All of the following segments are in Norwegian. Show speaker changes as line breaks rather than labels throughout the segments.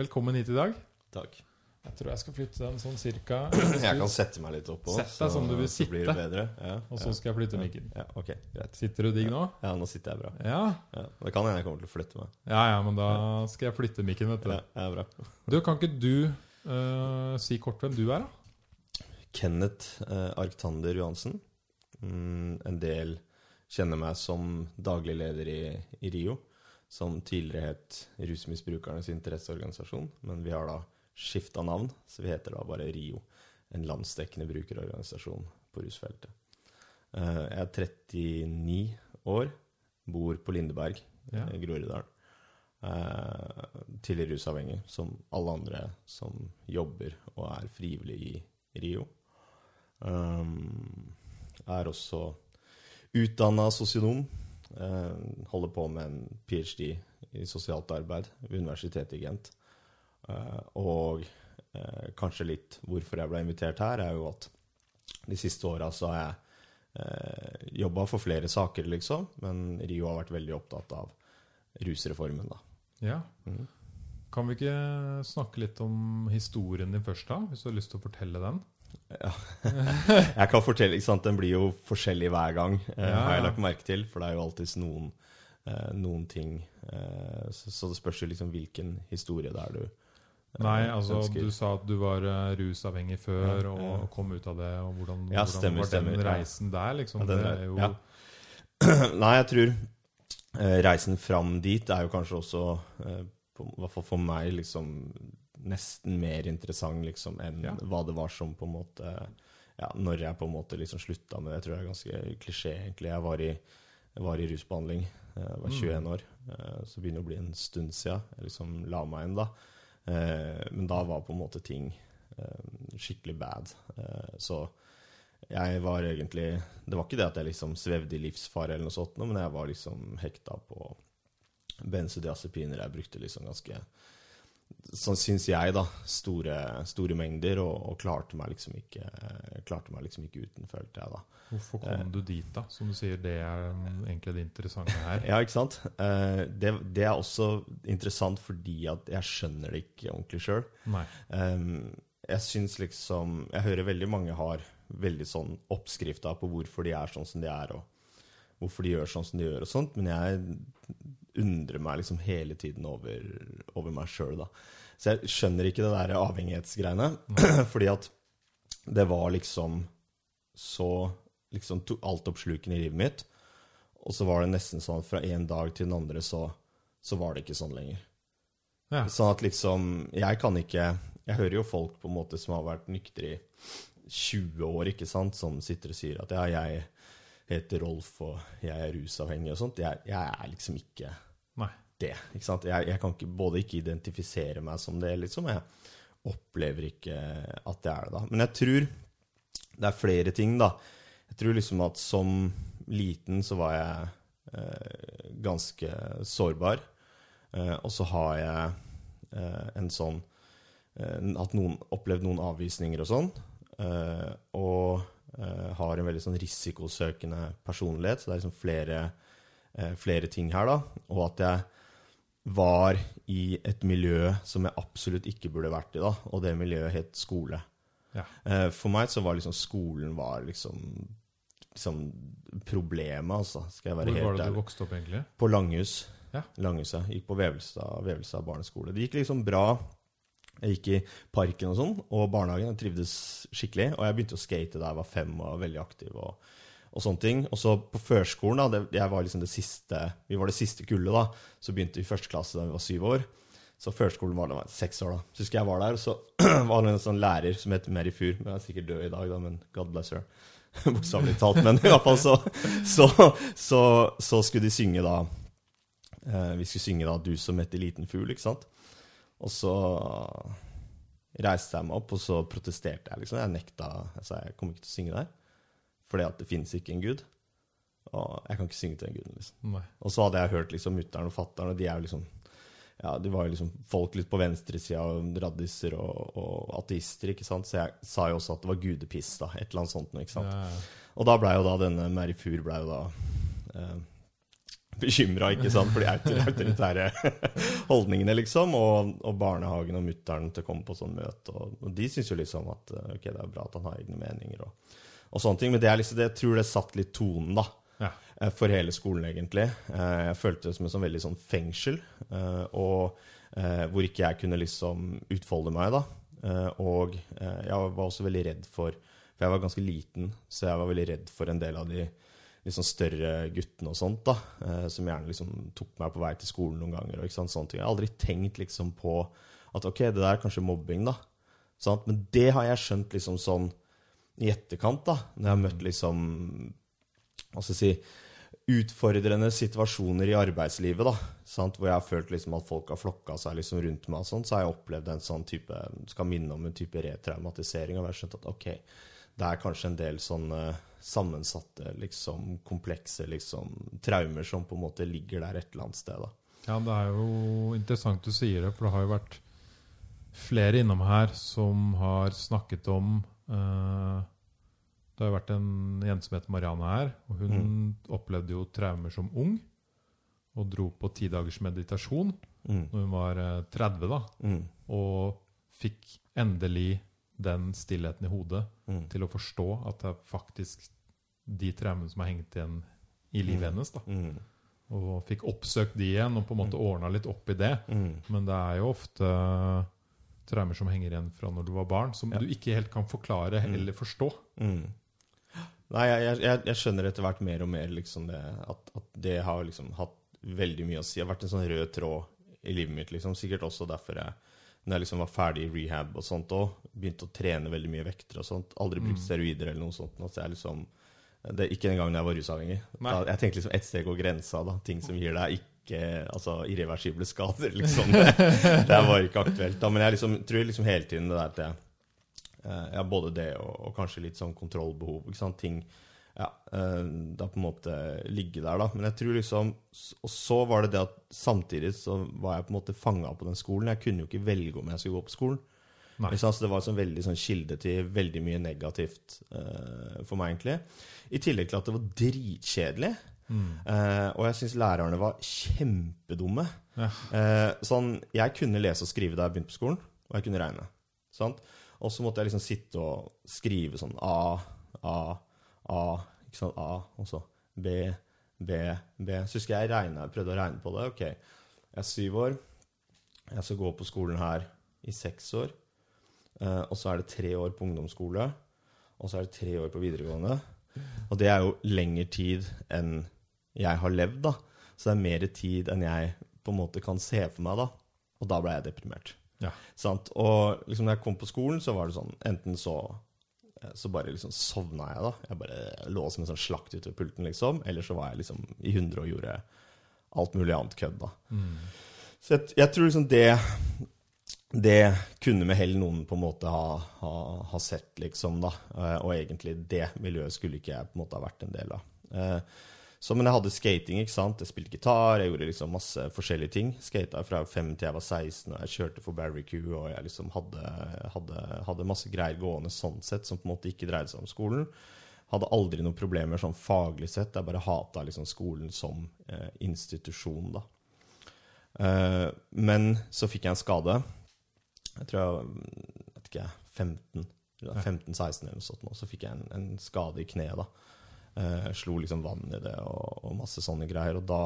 Velkommen hit i dag.
Takk.
Jeg tror jeg skal flytte den sånn cirka.
Jeg kan sette meg litt oppå,
Sett deg som du vil
så blir det
sitte.
Ja,
Og så skal jeg flytte mikken.
ja, ok, greit.
Sitter du digg nå?
Ja, nå sitter jeg bra.
Ja.
Ja, det kan hende jeg kommer til å flytte meg.
Ja, ja, men da skal jeg flytte mikken, vet du.
Ja, ja, bra.
Du, kan ikke du uh, si kort hvem du er, da?
Kenneth uh, Arctander Johansen. Mm, en del kjenner meg som daglig leder i, i RIO, som tidligere het Rusmisbrukernes interesseorganisasjon, men vi har da skifta navn, så vi heter da bare RIO, en landsdekkende brukerorganisasjon på rusfeltet. Eh, jeg er 39 år, bor på Lindeberg,
Ja.
eh, Groruddalen. Eh, tidligere rusavhengig, som alle andre som jobber og er frivillig i RIO. Um, er også utdanna sosionom. Eh, holder på med en ph.d. i sosialt arbeid ved Universitetet i Gent. Eh, og eh, kanskje litt hvorfor jeg ble invitert her, er jo at de siste åra så har jeg uh, jobba for flere saker, liksom. Men Rio har vært veldig opptatt av rusreformen, da.
Ja.
Mm.
Kan vi ikke snakke litt om historien din først, da? Hvis du har lyst til å fortelle den?
Ja. jeg kan fortelle, ikke sant, Den blir jo forskjellig hver gang, eh,
Ja,
har jeg lagt merke til. For det er jo alltids noen, eh, noen ting eh, så, det spørs jo liksom hvilken historie det er du
Nei, altså
ønsker.
du sa at du var rusavhengig før
Ja,
og kom ut av det. og Hvordan,
Ja,
hvordan var
stemmer,
den reisen der, liksom?
Den
det
er-
jo.
Nei, jeg tror reisen fram dit er jo kanskje også, i hvert fall for meg, liksom nesten mer interessant liksom, enn
Ja.
hva det var som på en måte Ja, når jeg på en måte liksom slutta med det. Tror jeg er ganske klisjé, egentlig. Jeg var i, jeg var i rusbehandling. eh, Jeg var
Mm.
21 år. eh, Så begynner det å bli en stund siden jeg liksom la meg inn, da. Eh, Men da var på en måte ting skikkelig bad. Så jeg var egentlig Det var ikke det at jeg liksom svevde i livsfare, eller noe sånt, men jeg var liksom hekta på benzodiazepiner. Jeg brukte liksom ganske Sånn syns jeg, da. Store, store mengder, og, og klarte meg liksom ikke Klarte meg liksom ikke uten, følte jeg, da.
Hvorfor kom
Eh.
du dit, da? Som du sier, det er mm, egentlig det interessante her.
Ja, ikke sant? Eh, Det, det er også interessant fordi at jeg skjønner det ikke ordentlig sjøl. Um, jeg syns liksom Jeg hører veldig mange har veldig sånn oppskrifta på hvorfor de er sånn som de er, og hvorfor de gjør sånn som de gjør, og sånt, men jeg undrer meg liksom hele tiden over, over meg sjøl. Så jeg skjønner ikke det der avhengighetsgreiene, fordi at det var liksom så liksom to- altoppslukende i livet mitt, og så var det nesten sånn at fra en dag til den andre så, så var det ikke sånn lenger.
Ja.
Sånn at liksom Jeg kan ikke Jeg hører jo folk på en måte som har vært nyktre i 20 år, ikke sant, som sitter og sier at ja, jeg heter Rolf, og jeg er rusavhengig og sånt. Jeg, jeg er liksom ikke
Nei.
det. ikke sant? Jeg, jeg kan ikke, både ikke identifisere meg som det, liksom. Jeg opplever ikke at jeg er det, da. Men jeg tror det er flere ting, da. Jeg tror liksom at som liten så var jeg eh, ganske sårbar. Eh, og så har jeg eh, en sånn eh, At noen opplevd noen avvisninger og sånn. Eh, og har en veldig sånn risikosøkende personlighet, så det er liksom flere, eh, flere ting her, da. Og at jeg var i et miljø som jeg absolutt ikke burde vært i, da. Og det miljøet het skole.
Ja.
Eh, For meg så var liksom skolen var liksom, liksom problemet, altså. Skal jeg være
Hvor var
helt
det du vokste opp, egentlig?
På Langhus.
Ja.
Langhuset. Gikk på Vevelstad, Vevelstad barneskole. Det gikk liksom bra. Jeg gikk i parken og sånn, og barnehagen. Jeg trivdes skikkelig. Og jeg begynte å skate da jeg var fem og var veldig aktiv. og, og sånne ting. Og så på førskolen, da, det, jeg var liksom det siste, vi var det siste kullet, da. Så begynte vi i første klasse da vi var syv år. Så førskolen var, da var seks år, da. Så husker jeg var der, og så var det en sånn lærer som het Mary Fur. Hun er sikkert død i dag, da, men God bless her. Bokstavelig talt. Men i hvert fall så, så, så, så skulle de synge da eh, Vi skulle synge da 'Du som heter liten fugl', ikke sant? Og så reiste jeg meg opp, og så protesterte jeg, liksom. Jeg nekta. Jeg sa jeg kommer ikke til å synge der. Fordi at det finnes ikke en gud. Og jeg kan ikke synge til den guden, liksom.
Nei.
Og så hadde jeg hørt liksom mutter'n og fatter'n, og de er jo liksom ja, de var jo liksom folk litt på venstresida, raddiser og, og ateister, ikke sant. Så jeg sa jo også at det var gudepiss, da. Et eller annet sånt noe, ikke sant.
Ja, ja.
Og da blei jo da denne Mary Fur blei jo da eh, bekymra for de autor- autoritære holdningene, liksom. Og, og barnehagen og mutter'n til å komme på sånn møte. Og, og de syns jo liksom at eh, ok, det er bra at han har egne meninger og, og sånne ting. Men det er liksom, det, jeg tror det satt litt tonen, da.
Ja.
eh, For hele skolen, egentlig. Eh, Jeg følte det som et sånn veldig sånn fengsel. Og hvor ikke jeg kunne liksom utfolde meg, da. Og jeg var også veldig redd for For jeg var ganske liten, så jeg var veldig redd for en del av de liksom større guttene og sånt, da. eh, Som gjerne liksom tok meg på vei til skolen noen ganger. Og ikke sånne ting. Jeg har aldri tenkt liksom på at ok, det der er kanskje mobbing, da. Sant? Men det har jeg skjønt liksom sånn i etterkant, da. Når jeg har møtt liksom hva skal jeg si, utfordrende situasjoner i arbeidslivet, da, sant? hvor jeg har følt liksom at folk har flokka seg liksom rundt meg, og sånn, så har jeg opplevd en sånn type skal minne om en type retraumatisering. Og jeg har skjønt at ok, det er kanskje en del sånne sammensatte, liksom, komplekse liksom, traumer som på en måte ligger der et eller annet sted. da.
Ja, det er jo interessant du sier det, for det har jo vært flere innom her som har snakket om eh, Det har jo vært en jente som heter Marianne her, og hun opplevde jo traumer som ung. Og dro på ti dagers meditasjon
Mm.
når hun var eh, 30, da.
Mm.
Og fikk endelig den stillheten i hodet
Mm.
til å forstå at det er faktisk de traumene som har hengt igjen i livet
Mm.
hennes. da.
Mm.
Og fikk oppsøkt de igjen og på en måte ordna litt opp i det.
Mm.
Men det er jo ofte traumer som henger igjen fra når du var barn, som
Ja.
du ikke helt kan forklare
Mm.
eller forstå.
Mm. Nei, jeg, jeg, jeg skjønner etter hvert mer og mer liksom det, at, at det har liksom hatt veldig mye å si. Det har vært en sånn rød tråd i livet mitt. liksom. Sikkert også derfor jeg når jeg liksom var ferdig i rehab og sånt òg, begynte å trene veldig mye vekter og sånt. Aldri brukt
Mm.
steroider eller noe sånt. Altså jeg liksom, det Ikke engang da jeg var rusavhengig. Da, jeg tenkte liksom ett steg over grensa. da, Ting som gir deg ikke altså irreversible skader. liksom. Det, det var ikke aktuelt. da, Men jeg liksom, tror liksom hele tiden det der at jeg jeg ja, både det og, og kanskje litt sånn kontrollbehov. ikke sant, ting ja, eh, da på en måte ligge der, da. Men jeg tror liksom Og så var det det at samtidig så var jeg på en måte fanga på den skolen. Jeg kunne jo ikke velge om jeg skulle gå på skolen.
Nei.
Så det var en sånn veldig sånn kilde til veldig mye negativt uh, for meg, egentlig. I tillegg til at det var dritkjedelig.
Mm.
Uh, og jeg syns lærerne var kjempedumme.
Ja.
Uh, sånn, jeg kunne lese og skrive da jeg begynte på skolen, og jeg kunne regne. Og så måtte jeg liksom sitte og skrive sånn A, A, A, ikke sant, A, og så B, B, B. Så husker jeg regnet, jeg prøvde å regne på det. Ok, jeg er syv år, jeg skal gå på skolen her i seks år, eh, og så er det tre år på ungdomsskole, og så er det tre år på videregående. Og det er jo lengre tid enn jeg har levd, da. Så det er mer tid enn jeg på en måte kan se for meg, da. Og da ble jeg deprimert.
Ja.
Sant? Og liksom når jeg kom på skolen, så var det sånn Enten så så bare liksom sovna jeg, da. Jeg bare lå som en sånn slakt ute ved pulten, liksom. Eller så var jeg liksom i hundre og gjorde alt mulig annet kødd, da.
Mm.
Så jeg, jeg tror liksom det Det kunne med hell noen på en måte ha, ha, ha sett, liksom, da. Eh, Og egentlig det miljøet skulle ikke jeg på en måte ha vært en del av. Så, men jeg hadde skating, ikke sant. Jeg spilte gitar, jeg gjorde liksom masse forskjellige ting. Skata fra fem til jeg var 16, og jeg kjørte for barbecue, og jeg liksom hadde, hadde, hadde masse greier gående sånn sett, som på en måte ikke dreide seg om skolen. Hadde aldri noen problemer sånn faglig sett. Jeg bare hata liksom skolen som eh, institusjon, da. Eh, men så fikk jeg en skade. Jeg tror jeg vet ikke, 15, 15-16 eller noe sånt. nå, Så fikk jeg en, en skade i kneet. da. Jeg slo liksom vann i det og, og masse sånne greier. Og da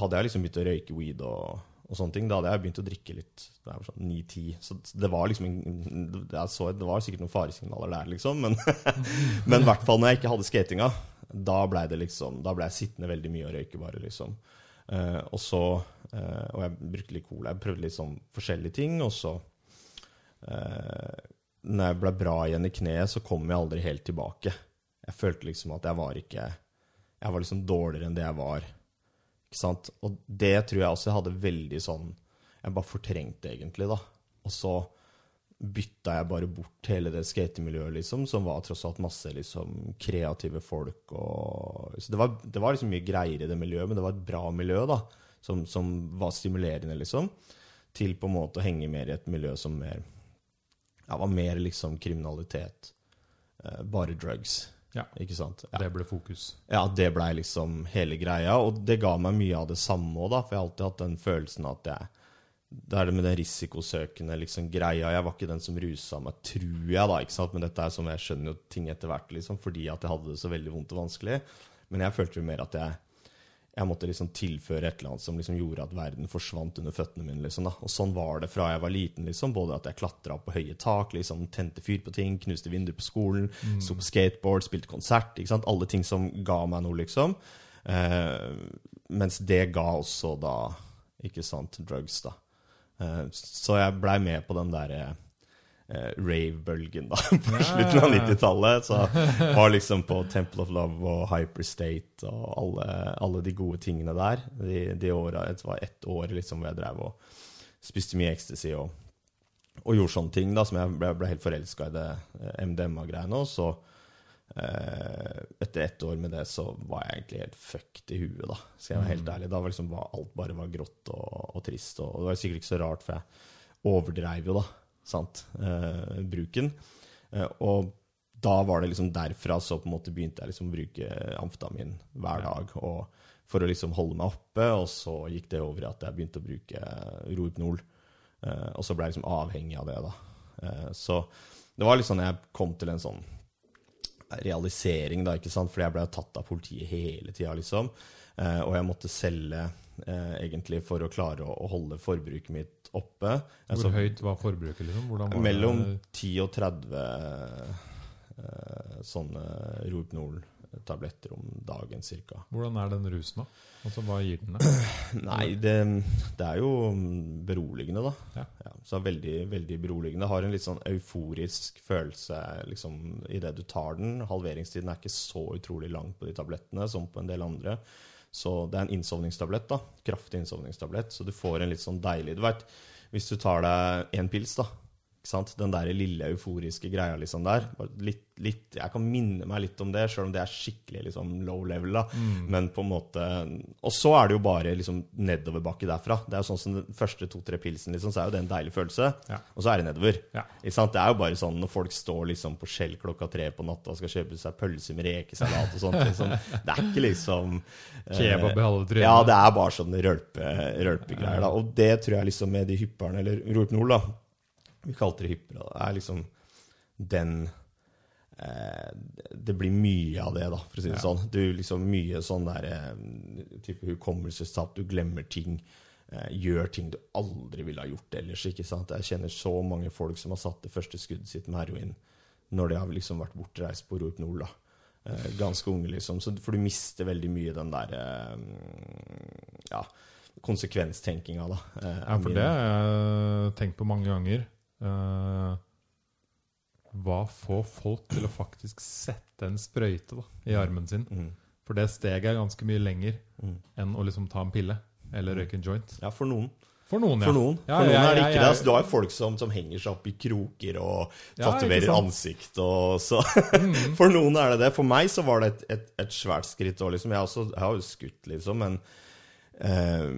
hadde jeg liksom begynt å røyke weed og, og sånne ting. Da hadde jeg begynt å drikke litt. Det var sånn 9-10. Så det var liksom en, så, Det var sikkert noen faresignaler der, liksom. Men, i hvert fall når jeg ikke hadde skatinga, da ble liksom ble jeg sittende veldig mye og røyke bare, liksom. Eh, og så eh, Og jeg brukte litt cola. Jeg prøvde litt sånn forskjellige ting, og så eh, Når jeg ble bra igjen i kneet, så kom jeg aldri helt tilbake. Jeg følte liksom at jeg var ikke Jeg var liksom dårligere enn det jeg var. Ikke sant? Og det tror jeg også jeg hadde veldig sånn Jeg bare fortrengte egentlig, da. Og så bytta jeg bare bort hele det skatemiljøet, liksom, som var tross alt masse liksom kreative folk og Så det var, det var liksom mye greier i det miljøet, men det var et bra miljø, da. Som, som var stimulerende, liksom. Til på en måte å henge mer i et miljø som mer ja, var mer liksom kriminalitet. Eh, bare drugs.
Ja.
Ikke sant? Ja.
Det ble fokus.
Ja, det blei liksom hele greia, og det ga meg mye av det samme òg, da. For jeg har alltid hatt den følelsen at jeg Det er det med den risikosøkende liksom greia. Jeg var ikke den som rusa meg, tror jeg, da. ikke sant? Men dette er som jeg skjønner jo ting etter hvert, liksom, fordi at jeg hadde det så veldig vondt og vanskelig. Men jeg følte jo mer at jeg jeg måtte liksom tilføre et eller annet som liksom gjorde at verden forsvant under føttene mine. liksom da. Og sånn var det fra jeg var liten. liksom, Både at jeg klatra på høye tak, liksom, tente fyr på ting, knuste vinduer på skolen,
Mm.
sto på skateboard, spilte konsert. ikke sant? Alle ting som ga meg noe, liksom. Eh, mens det ga også da, ikke sant, drugs, da. Eh, så jeg blei med på den derre eh, rave-bølgen da, på slutten av
ja, ja.
90-tallet. Så var liksom på Temple of Love og Hyperstate og alle, alle de gode tingene der. De, de åra, Det var ett år liksom hvor jeg drev og spiste mye ecstasy og, og gjorde sånne ting, da, som jeg ble, ble helt forelska i det eh, MDMA-greiene. Og så, eh, etter ett år med det, så var jeg egentlig helt fucked i huet, da. Skal jeg være helt ærlig. Da var liksom alt bare var grått og, og trist. Og, og det var sikkert ikke så rart, for jeg overdreiv jo, da. Sant? Eh, bruken. Eh, og da var det liksom derfra så på en måte begynte jeg liksom å bruke amfetamin hver dag. Og for å liksom holde meg oppe, og så gikk det over i at jeg begynte å bruke Rohypnol. Eh, og så ble jeg liksom avhengig av det, da. Eh, så det var liksom jeg kom til en sånn realisering, da, ikke sant? Fordi jeg ble tatt av politiet hele tida, liksom. Eh, og jeg måtte selge eh, egentlig for å klare å holde forbruket mitt oppe. Altså,
Hvor høyt var forbruket? liksom? Var
mellom
det?
10 og 30 eh, sånne Rohypnol-tabletter om dagen, ca.
Hvordan er den rusen, da? Altså, Hva gir den deg?
Nei, det, det er jo beroligende, da.
Ja.
så veldig, veldig beroligende. Har en litt sånn euforisk følelse liksom, idet du tar den. Halveringstiden er ikke så utrolig lang på de tablettene som på en del andre. Så det er en innsovningstablett. da, Kraftig innsovningstablett. Så du får en litt sånn deilig Du vet, hvis du tar deg en pils, da. Den der lille euforiske greia liksom der. Litt, litt, jeg kan minne meg litt om det, sjøl om det er skikkelig liksom, low level. da, Men på en måte Og så er det jo bare liksom nedoverbakke derfra. Det er jo sånn som Den første to-tre pilsen liksom, så er jo det en deilig følelse.
Ja.
Og så er det nedover.
Ja.
Det er jo bare sånn når folk står liksom på Skjell klokka tre på natta og skal kjøpe seg pølse med rekesalat og sånt. Liksom. Det er ikke liksom eh,
Kebab i halve trynet?
Ja, det er bare sånne rølpe, rølpegreier. da. Og det tror jeg liksom med de hypperne, eller Rohypnol, da Vi kalte det hyppere. Det er liksom den eh, Det blir mye av det, da, for å si det
Ja.
sånn. Du liksom Mye sånn der eh, type hukommelsestap. Du glemmer ting. Eh, gjør ting du aldri ville ha gjort ellers. ikke sant? Jeg kjenner så mange folk som har satt det første skuddet sitt med heroin når de har liksom vært bortreist på Rohypnol. da. Eh, ganske unge, liksom. Så, for du mister veldig mye den der ja, konsekvenstenkinga, da.
Ja, for det har jeg tenkt på mange ganger. Eh, hva får folk til å faktisk sette en sprøyte da, i armen sin?
Mm.
For det steget er ganske mye lenger
Mm.
enn å liksom ta en pille eller røyke en joint.
Ja, for noen.
For noen, ja.
For noen,
Ja,
for noen
ja,
er det ikke det. Altså, du har jo folk som, som henger seg opp i kroker og tatoverer ansikt og så
Mm.
For noen er det det. For meg så var det et, et, et svært skritt òg, liksom. Jeg, også, jeg har jo skutt, liksom, men eh,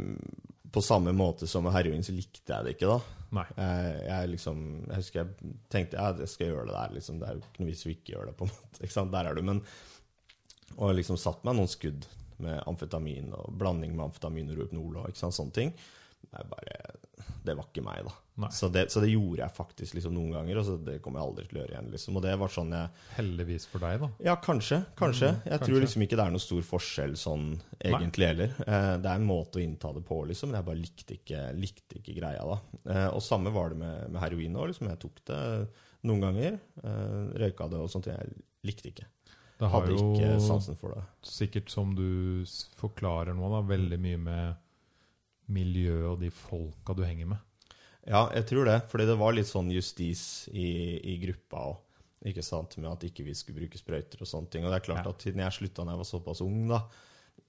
på samme måte som med heroin så likte jeg det ikke, da. Jeg, jeg liksom Jeg husker jeg tenkte ja, jeg skal gjøre det der, liksom. Det er jo ikke noe vits å ikke gjøre det, på en måte. Der er du. Men Og liksom satt meg noen skudd med amfetamin og blanding med amfetamin og Rohypnol og ikke sant, sånne ting. Jeg bare Det var ikke meg, da. Så det, så det gjorde jeg faktisk liksom noen ganger, og så det kommer jeg aldri til å gjøre igjen. liksom. Og det var sånn jeg
Heldigvis for deg, da.
Ja, kanskje. Kanskje.
Mm,
jeg
kanskje.
tror liksom ikke det er noen stor forskjell sånn egentlig heller. Eh, det er en måte å innta det på, liksom. Men jeg bare likte ikke, likte ikke greia, da. Eh, og samme var det med, med heroin òg. Liksom. Jeg tok det noen ganger. Eh, røyka det og sånt. Jeg likte ikke.
Det har
Hadde ikke sansen for det.
sikkert, som du forklarer nå, da, veldig mye med miljøet og de folka du henger med.
Ja, jeg tror det. Fordi det var litt sånn justis i, i gruppa òg. Ikke sant? Med at ikke vi skulle bruke sprøyter og sånne ting. Og det er klart
Ja.
at siden jeg slutta da jeg var såpass ung, da,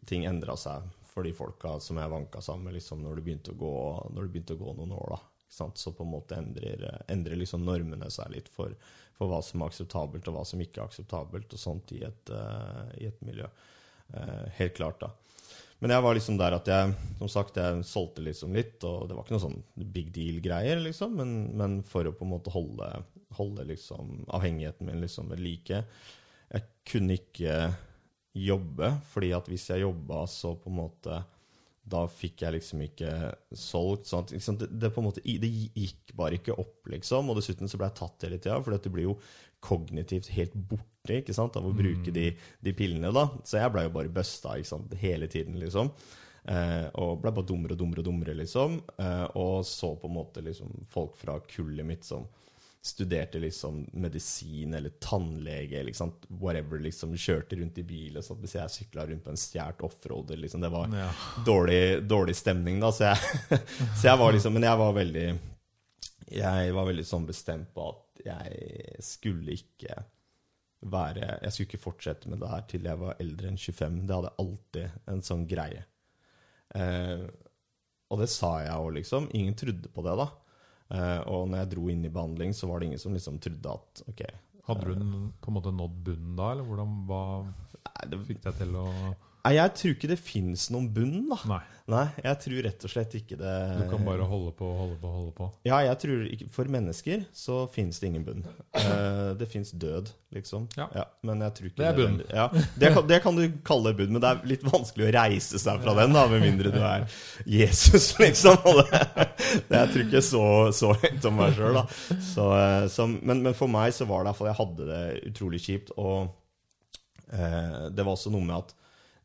ting endra seg for de folka som jeg vanka sammen med liksom, når, det gå, når det begynte å gå noen år. da. Så på en måte endrer, endrer liksom normene seg litt for, for hva som er akseptabelt, og hva som ikke er akseptabelt, og sånt i et, uh, i et miljø. Uh, helt klart, da. Men jeg var liksom der at jeg som sagt, jeg solgte liksom litt, og det var ikke noe sånn big deal-greier, liksom, men, men for å på en måte holde, holde liksom avhengigheten min liksom ved like. jeg kunne ikke jobbe, fordi at hvis jeg jobba, så på en måte da fikk jeg liksom ikke solgt. Sånn at, liksom, det, det, på en måte, det gikk bare ikke opp, liksom. Og dessuten så ble jeg tatt hele tida, for det blir jo kognitivt helt borte ikke sant, av å bruke de, de pillene. da. Så jeg ble jo bare busta ikke sant, hele tiden, liksom. Eh, og ble bare dummere og dummere og dummere, liksom. Eh, og så på en måte liksom folk fra kullet mitt som studerte liksom medisin eller tannlege, liksom, whatever, liksom, kjørte rundt i bil. Sånn. hvis jeg sykla rundt på en stjålet offroader, liksom, det var
Ja.
dårlig, dårlig stemning, da. Så jeg, så jeg var liksom Men jeg var veldig Jeg var veldig sånn bestemt på at jeg skulle ikke være Jeg skulle ikke fortsette med det her til jeg var eldre enn 25. Det hadde alltid en sånn greie. Eh, og det sa jeg òg, liksom. Ingen trodde på det, da. Eh, og når jeg dro inn i behandling, så var det ingen som liksom trodde at OK
Hadde du n- på en måte nådd bunnen da, eller hvordan hva
Nei, det,
fikk deg til å
nei, jeg tror ikke det fins noen bunn, da.
Nei,
Nei, jeg tror rett og slett ikke det
du kan bare holde på, holde på, holde på.
Ja, jeg tror ikke For mennesker så fins det ingen bunn. Uh, det fins død, liksom.
Ja.
men jeg tror ikke
Det er bunn.
Ja, det, kan, det kan du kalle bunn, men det er litt vanskelig å reise seg fra den, da, med mindre du er Jesus, liksom. Og det, det jeg tror ikke så, så høyt om meg sjøl, da. Så, eh, så, men, men for meg så var det iallfall Jeg hadde det utrolig kjipt, og eh, det var også noe med at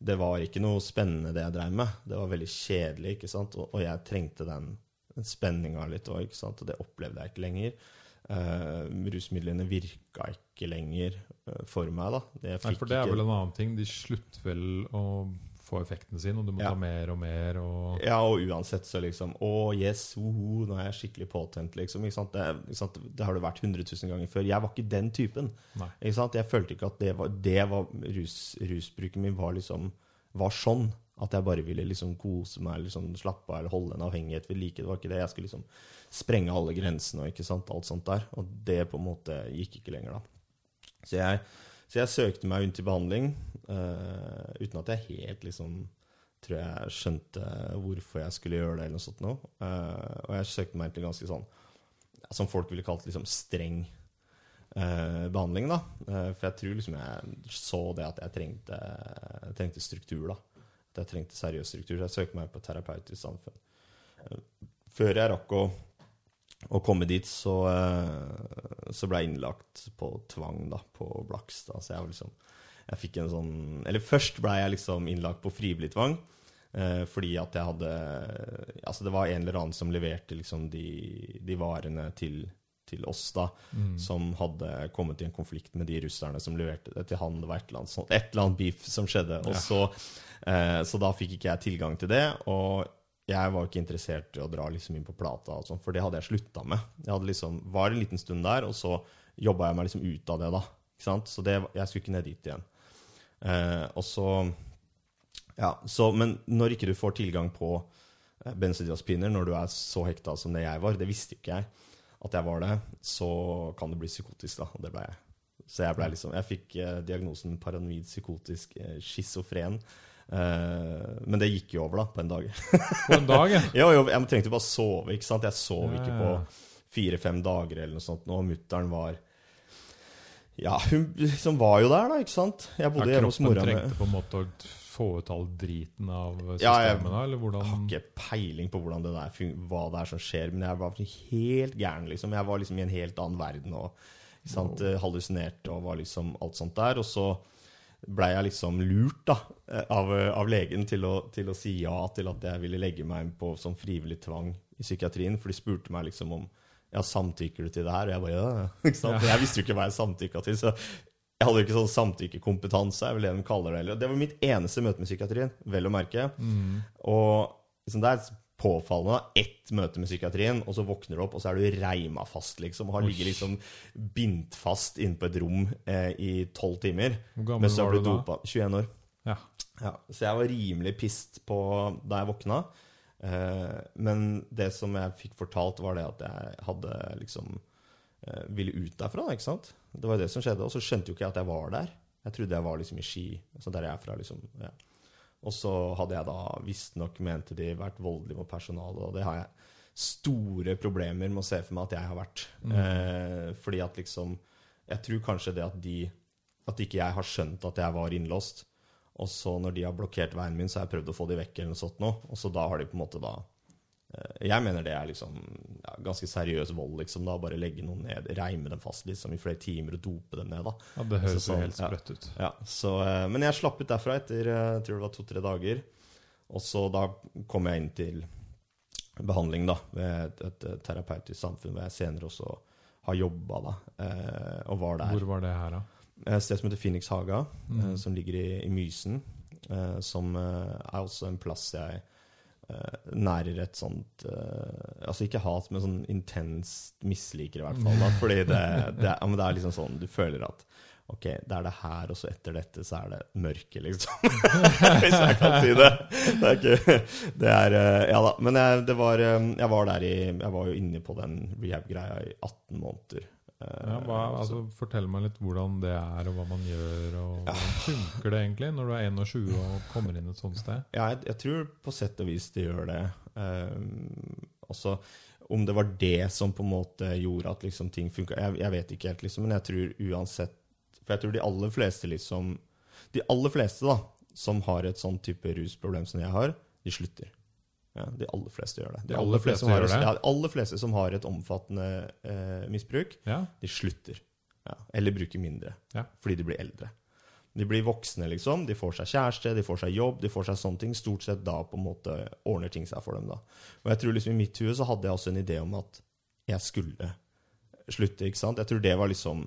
det var ikke noe spennende det jeg drev med. Det var veldig kjedelig, ikke sant? Og, og jeg trengte den, den spenninga litt òg, ikke sant? Og det opplevde jeg ikke lenger. Uh, rusmidlene virka ikke lenger uh, for meg, da.
Nei, for det er
ikke-
vel en annen ting. De slutter vel å få effekten sin, og du må
Ja.
ta mer og mer. Og
Ja, og uansett så liksom Å, yes, woho, nå er jeg skikkelig påtent, liksom. Det, det har det vært 100 000 ganger før. Jeg var ikke den typen. Ikke sant? Jeg følte ikke at det var, det var rus, Rusbruken min var liksom Var sånn. At jeg bare ville liksom kose meg liksom slappe av eller holde en avhengighet ved like. Det var ikke det. Jeg skulle liksom sprenge alle grensene og ikke sant? alt sånt der. Og det på en måte gikk ikke lenger, da. Så jeg, så jeg søkte meg inn til behandling uh, uten at jeg helt liksom tror jeg skjønte hvorfor jeg skulle gjøre det, eller noe sånt noe. Uh, og jeg søkte meg til ganske sånn Som folk ville kalt liksom streng uh, behandling, da. For jeg tror liksom jeg så det at jeg trengte, jeg trengte struktur, da. At jeg trengte seriøs struktur. Så jeg søkte meg på terapeutisk samfunn. Før jeg rakk å, å komme dit, så, eh, så ble jeg innlagt på tvang da, på Blakstad. Så jeg var liksom jeg fikk en sånn Eller først ble jeg liksom innlagt på frivillig tvang. Eh, fordi at jeg hadde Altså, det var en eller annen som leverte liksom de, de varene til, til oss, da.
Mm.
Som hadde kommet i en konflikt med de russerne som leverte det til han. Det var et eller annet, sånt, et eller annet beef som skjedde. Og
Ja.
eh, så da fikk ikke jeg tilgang til det. Og jeg var ikke interessert i å dra liksom inn på plata, og sånt, for det hadde jeg slutta med. Jeg hadde liksom, var en liten stund der, og så jobba jeg meg liksom ut av det. da, ikke sant? Så det, jeg skulle ikke ned dit igjen. Eh, og så, ja, så, Men når ikke du får tilgang på eh, benzodiazepiner når du er så hekta som det jeg var, det visste ikke jeg at jeg var det, så kan du bli psykotisk, da. Og det ble jeg. Så jeg ble liksom Jeg fikk eh, diagnosen paranoid psykotisk eh, schizofren. Eh, men det gikk jo over, da, på en dag.
På en dag, ja.
jo, jo, jeg trengte bare sove, ikke sant? Jeg sov
Ja,
ikke på fire-fem dager eller noe sånt. Nå mutter'n var Ja, hun liksom var jo der, da, ikke sant? Jeg
Ja,
bodde hjemme hos mora mi.
trengte på en måte å få ut all driten av systemet,
Ja, jeg-
da? Eller
Jeg har ikke peiling på hvordan det der, hva det er som skjer, men jeg var helt gæren, liksom. Jeg var liksom i en helt annen verden og sant, eh, hallusinerte og var liksom alt sånt der. Og så blei jeg liksom lurt da, eh, av, av legen til å, til å si ja til at jeg ville legge meg inn på sånn frivillig tvang i psykiatrien, for de spurte meg liksom om ja, samtykker du til det her? Og jeg bare ja. Ikke sant? Ja. Jeg visste jo ikke hva jeg samtykka til. så jeg hadde jo ikke sånn samtykkekompetanse, er vel det de kaller det. Det var mitt eneste møte med psykiatrien, vel å merke.
Mm.
Og liksom, det er påfallende. Ett møte med psykiatrien, og så våkner du opp, og så er du reima fast, liksom. Og har ligget liksom bindt fast inne på et rom eh, i tolv timer.
Hvor gammel var du da?
dopa. 21 år.
Ja.
Ja, så jeg var rimelig pissed på da jeg våkna. Eh, men det som jeg fikk fortalt, var det at jeg hadde liksom eh, ville ut derfra. ikke sant? Det var det som skjedde. Og så skjønte jo ikke jeg at jeg var der. Jeg trodde jeg var liksom i Ski, så der jeg er fra. liksom, ja. Og så hadde jeg da visstnok, mente de, vært voldelig mot personalet, og det har jeg store problemer med å se for meg at jeg har vært.
Mm.
Eh, fordi at liksom Jeg tror kanskje det at de at ikke jeg har skjønt at jeg var innlåst. Og så når de har blokkert veien min, så har jeg prøvd å få de vekk, eller noe sånt nå. Og så da har de på en måte da eh, Jeg mener det er liksom ganske seriøs vold, liksom. da, Bare legge noen ned, reime dem fast liksom i flere timer og dope dem ned. da.
Ja, Det høres
Så
jo
sånn,
helt sprøtt ut.
Ja, så, eh, Men jeg slapp ut derfra etter eh, jeg tror det var to-tre dager. Og så da kom jeg inn til behandling da, ved et, et, et terapeutisk samfunn hvor jeg senere også har jobba, da, eh, og var der.
Hvor var det her, da?
Et sted som heter Phoenix Haga,
Mm.
som ligger i, i Mysen. Som er også en plass jeg nærer et sånt uh, Altså ikke hat, men sånn intenst misliker, i hvert fall. Da, fordi det, det, ja, det er liksom sånn Du føler at Ok, det er det her, og så etter dette så er det mørket, liksom. Hvis jeg kan si det. Det er ikke Det er eh, Ja da. Men jeg, var, eh, jeg var der i Jeg var jo inne på den rehab-greia i 18 måneder. Eh,
Ja, hva, altså, fortell meg litt hvordan det er, og hva man gjør. og Hvordan funker det egentlig når du er 21 og kommer inn et sånt sted?
Ja, jeg, jeg tror på sett og vis det gjør det. Um, også om det var det som på en måte gjorde at liksom ting funka, jeg, jeg vet ikke helt, liksom, men jeg tror uansett For jeg tror de aller fleste liksom De aller fleste da, som har et sånn type rusproblem som jeg har, de slutter. Ja, De aller fleste gjør det.
De aller fleste
som har,
det?
Ja, de aller fleste som har et omfattende eh, misbruk,
Ja,
de slutter. Ja, eller bruker mindre.
Ja.
Fordi de blir eldre. De blir voksne, liksom. De får seg kjæreste, de får seg jobb, de får seg sånne ting. Stort sett da på en måte ordner ting seg for dem. da. Og jeg tror liksom i mitt hue så hadde jeg også en idé om at jeg skulle slutte. ikke sant? Jeg tror det var liksom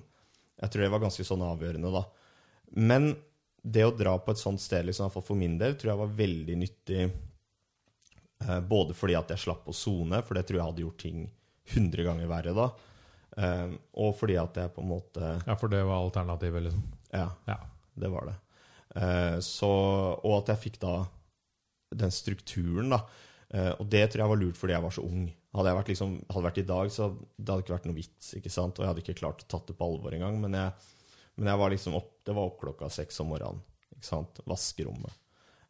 Jeg tror det var ganske sånn avgjørende, da. Men det å dra på et sånt sted, liksom, for min del, tror jeg var veldig nyttig. Eh, både fordi at jeg slapp å sone, for det tror jeg hadde gjort ting 100 ganger verre da. Eh, og fordi at jeg på en måte
ja for det var alternativet, liksom.
Ja,
Ja.
det var det. Eh, så, og at jeg fikk da den strukturen, da. Og det tror jeg var lurt fordi jeg var så ung. Hadde jeg vært, liksom, hadde vært i dag, så det hadde ikke vært noe vits. ikke sant? Og jeg hadde ikke klart å tatt det på alvor engang. Men jeg, men jeg var liksom opp, det var opp klokka seks om morgenen. ikke sant? Vaskerommet.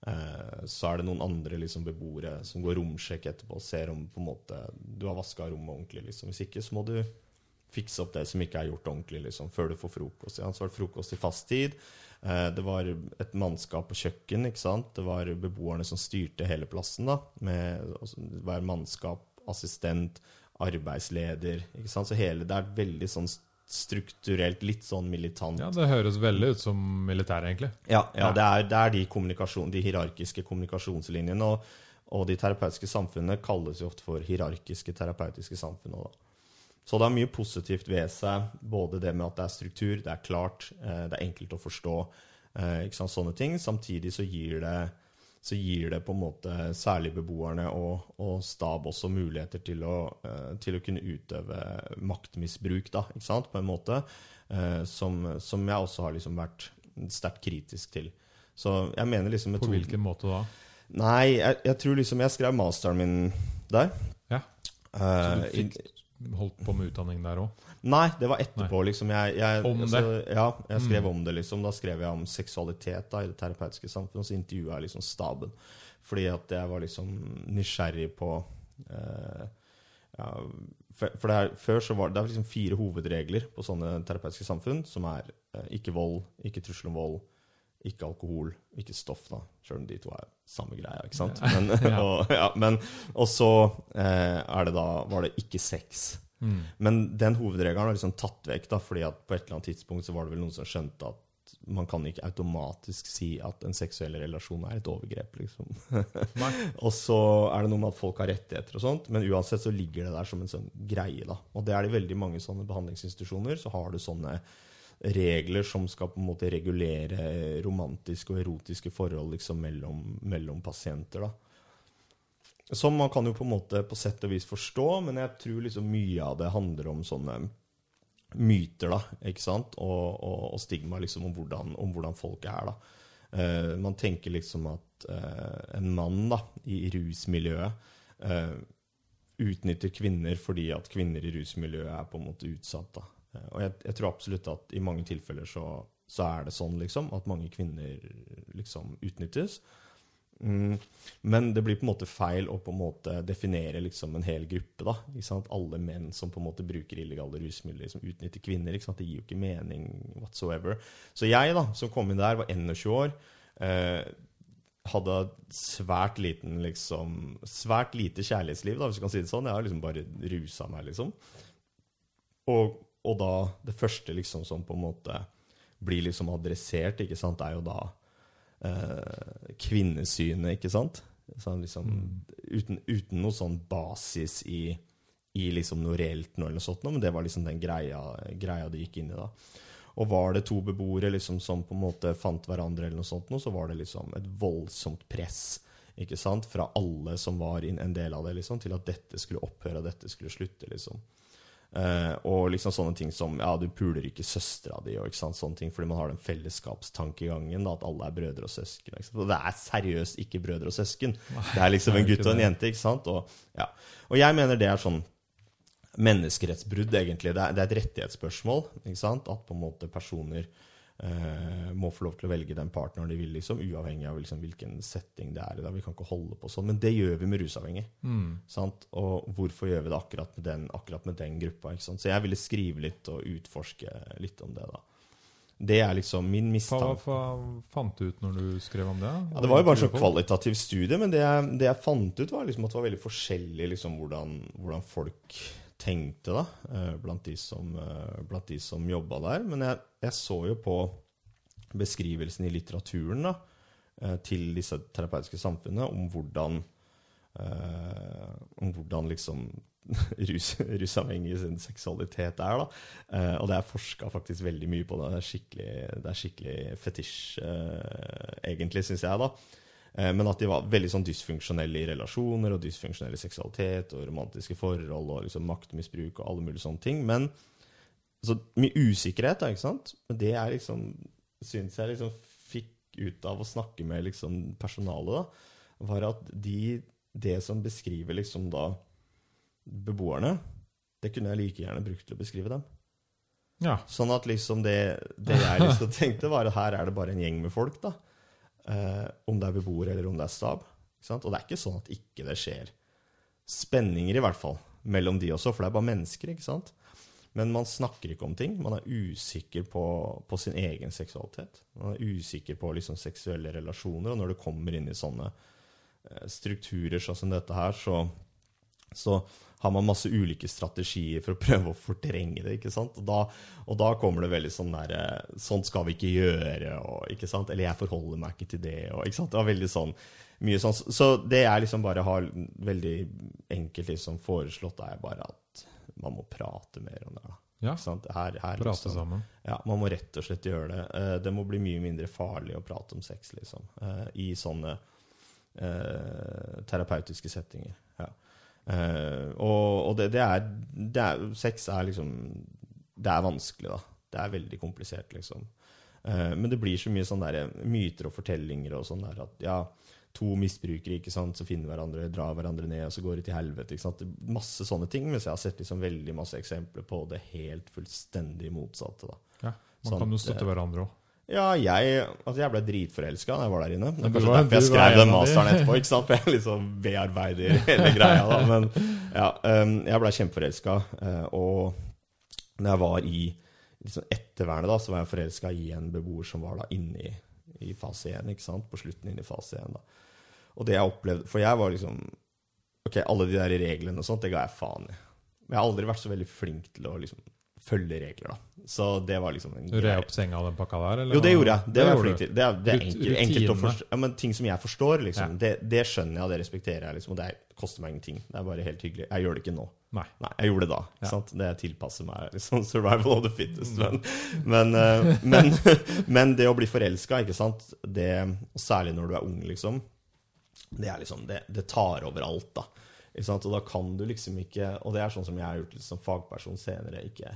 Eh, så er det noen andre liksom, beboere som går romsjekk etterpå og ser om måte, du har vaska rommet ordentlig. liksom. Hvis ikke, så må du fikse opp det som ikke er gjort ordentlig liksom, før du får frokost. Ja, så var det frokost i fast tid. Eh, det var et mannskap på kjøkken. Det var beboerne som styrte hele plassen. da, med altså, Hver mannskap, assistent, arbeidsleder. Så hele, det er veldig sånn strukturelt, litt sånn militant.
ja, det høres veldig ut som militær, egentlig.
Ja, ja det, er, det er de, kommunikasjon, de hierarkiske kommunikasjonslinjene. Og, og de terapeutiske samfunnene kalles jo ofte for hierarkiske terapeutiske samfunn. også. Så det har mye positivt ved seg. Både det med at det er struktur, det er klart, eh, det er enkelt å forstå. Eh, ikke sant, sånne ting. Samtidig så gir det, så gir det på en måte særlig beboerne og, og stab også muligheter til å, eh, til å kunne utøve maktmisbruk, da, ikke sant, på en måte. eh, som, som jeg også har liksom vært sterkt kritisk til. Så jeg mener liksom
På hvilken måte da?
Nei, jeg, jeg tror liksom Jeg skrev masteren min der.
Ja. Så
Eh,
du fikk holdt på med utdanning der òg?
Nei, det var etterpå, liksom. Jeg, jeg,
Om
altså, Ja, jeg skrev
Mm.
om det, liksom. Da skrev jeg om seksualitet da, i det terapeutiske samfunnet, og så intervjua jeg liksom staben. Fordi at jeg var liksom nysgjerrig på eh, ja, For, for det er, før så var det, det er liksom fire hovedregler på sånne terapeutiske samfunn, som er eh, ikke vold, ikke trussel om vold, ikke alkohol, ikke stoff, da. Sjøl om de to er samme greia, ikke sant. Men,
Ja.
og, ja, men, og så eh, er det da, var det ikke sex.
Mm.
Men den hovedregelen har liksom tatt vekk, da, fordi at på et eller annet tidspunkt så var det vel noen som skjønte at man kan ikke automatisk si at en seksuell relasjon er et overgrep, liksom. Og så er det noe med at folk har rettigheter og sånt, men uansett så ligger det der som en sånn greie, da. Og det er det veldig mange sånne behandlingsinstitusjoner, så har du sånne regler som skal på en måte regulere romantiske og erotiske forhold liksom mellom, mellom pasienter, da. Som man kan jo på en måte på sett og vis forstå, men jeg tror liksom mye av det handler om sånne myter, da, ikke sant? Og, og, og stigma liksom om hvordan, om hvordan folk er, da. Uh, man tenker liksom at uh, en mann da, i rusmiljøet uh, utnytter kvinner fordi at kvinner i rusmiljøet er på en måte utsatt. da. Eh, og jeg, jeg tror absolutt at i mange tilfeller så, så er det sånn, liksom, at mange kvinner liksom utnyttes. Mm, men det blir på en måte feil å på en måte definere liksom en hel gruppe. da, ikke sant? Alle menn som på en måte bruker illegale rusmidler, som utnytter kvinner. ikke sant? Det gir jo ikke mening whatsoever. Så jeg, da, som kom inn der, var 21 år. Eh, hadde svært liten liksom Svært lite kjærlighetsliv, da, hvis du kan si det sånn. Jeg har liksom bare rusa meg, liksom. Og, og da Det første liksom som på en måte blir liksom adressert, ikke sant, er jo da eh, kvinnesynet, ikke sant? Sånn liksom, uten, uten noe sånn basis i, i liksom noe reelt noe eller noe sånt, men det var liksom den greia, greia de gikk inn i da. Og var det to beboere liksom som på en måte fant hverandre, eller noe sånt, så var det liksom et voldsomt press ikke sant, fra alle som var en del av det, liksom, til at dette skulle opphøre, og dette skulle slutte. liksom. Eh, og liksom sånne ting som Ja, du puler ikke søstera di, og sånne ting, fordi man har den fellesskapstankegangen, da, at alle er brødre og søsken. Og det er seriøst ikke brødre og søsken. det er liksom en gutt og en jente, ikke sant? Og, ja. og jeg mener det er sånn menneskerettsbrudd, egentlig. Det er, det er et rettighetsspørsmål. ikke sant? At på en måte personer eh, må få lov til å velge den partneren de vil, liksom, uavhengig av liksom, hvilken setting det er i. Vi kan ikke holde på sånn. Men det gjør vi med rusavhengig.
Mm.
Og hvorfor gjør vi det akkurat med den, akkurat med den gruppa? Så jeg ville skrive litt og utforske litt om det. da. Det er liksom min
Hva,
mistanke.
hva fant du ut når du skrev om det?
Ja, det var jo bare sånn kvalitativ studie, men det jeg, det jeg fant ut, var liksom at det var veldig forskjellig liksom, hvordan, hvordan folk tenkte da, eh, blant de som, eh, blant de som jobba der. Men jeg, jeg så jo på beskrivelsen i litteraturen da, eh, til disse terapeutiske samfunnene om hvordan om hvordan liksom rus, rusavhengige sin seksualitet er. da. Og det er forska faktisk veldig mye på det. Det er skikkelig, det er skikkelig fetisj, egentlig, syns jeg. da. Eh, Men at de var veldig sånn dysfunksjonelle i relasjoner og dysfunksjonelle i seksualitet og romantiske forhold og liksom maktmisbruk og alle mulige sånne ting. Men så mye usikkerhet, da, ikke sant? Men det er liksom syns jeg liksom fikk ut av å snakke med liksom personalet, da, var at de, det som beskriver liksom da beboerne, det kunne jeg like gjerne brukt til å beskrive dem.
Ja.
Sånn at liksom det, det jeg liksom tenkte, var at her er det bare en gjeng med folk, da. Eh, om det er beboer eller om det er stab. Og det er ikke sånn at ikke det skjer spenninger, i hvert fall, mellom de også, for det er bare mennesker, ikke sant? Men man snakker ikke om ting. Man er usikker på, på sin egen seksualitet. Man er usikker på liksom seksuelle relasjoner, og når det kommer inn i sånne eh, strukturer sånn som dette her, så, så har man masse ulike strategier for å prøve å fortrenge det. ikke sant? Og da, og da kommer det veldig sånn der Sånt Sånn skal vi ikke gjøre, og, ikke sant? Eller jeg forholder meg ikke til det. Og, ikke sant? Det var veldig sånn mye sånn. Så det jeg liksom bare har veldig enkelt liksom foreslått, er bare at man må prate mer om det. da.
ja.
Her, her,
Prate
liksom,
sammen.
ja, man må rett og slett gjøre det. Eh, Det må bli mye mindre farlig å prate om sex, liksom. eh, I sånne uh, terapeutiske settinger. Eh, og og det, det, er, det er Sex er liksom Det er vanskelig, da. Det er veldig komplisert, liksom. Uh, men det blir så mye sånn der, myter og fortellinger og sånn der at ja, to misbrukere ikke sant, så finner hverandre, drar hverandre ned, og så går de til helvete. ikke sant? Masse sånne ting. Mens jeg har sett liksom veldig masse eksempler på det helt fullstendig motsatte. da.
Ja. Man
Sånn
kan jo støtte hverandre òg.
Ja, jeg, altså jeg ble dritforelska da jeg var der inne. Det er kanskje derfor jeg skrev den masteren etterpå. ikke sant? For jeg liksom bearbeider hele greia. da, Men ja, jeg ble kjempeforelska. Uh, og når jeg var i liksom ettervernet, da, så var jeg forelska i en beboer som var da inne i, i fase 1. ikke sant? På slutten inne i fase 1. da. Og det jeg opplevde For jeg var liksom Ok, alle de der reglene og sånt, det ga jeg faen i. Men jeg har aldri vært så veldig flink til å liksom følge regler, da. Så det var liksom en
re opp senga og den pakka der? Eller?
jo, det gjorde jeg. Det, var jeg flink til. Det er, det er enkelt, enkelt å forstå. Ja, men ting som jeg forstår, liksom,
Ja.
det, det skjønner jeg, og det respekterer jeg. Liksom, og det er, koster meg ingenting. Det er bare helt hyggelig. Jeg gjør det ikke nå.
Nei.
Nei, jeg gjorde det da.
Ja.
Sant? Det tilpasser meg liksom, survival of the fittest. Men, men, eh, men, men det å bli forelska, ikke sant, det, og særlig når du er ung, liksom, det er liksom Det, det tar over alt, da. Ikke sant? Og da kan du liksom ikke Og det er sånn som jeg har gjort som fagperson senere. ikke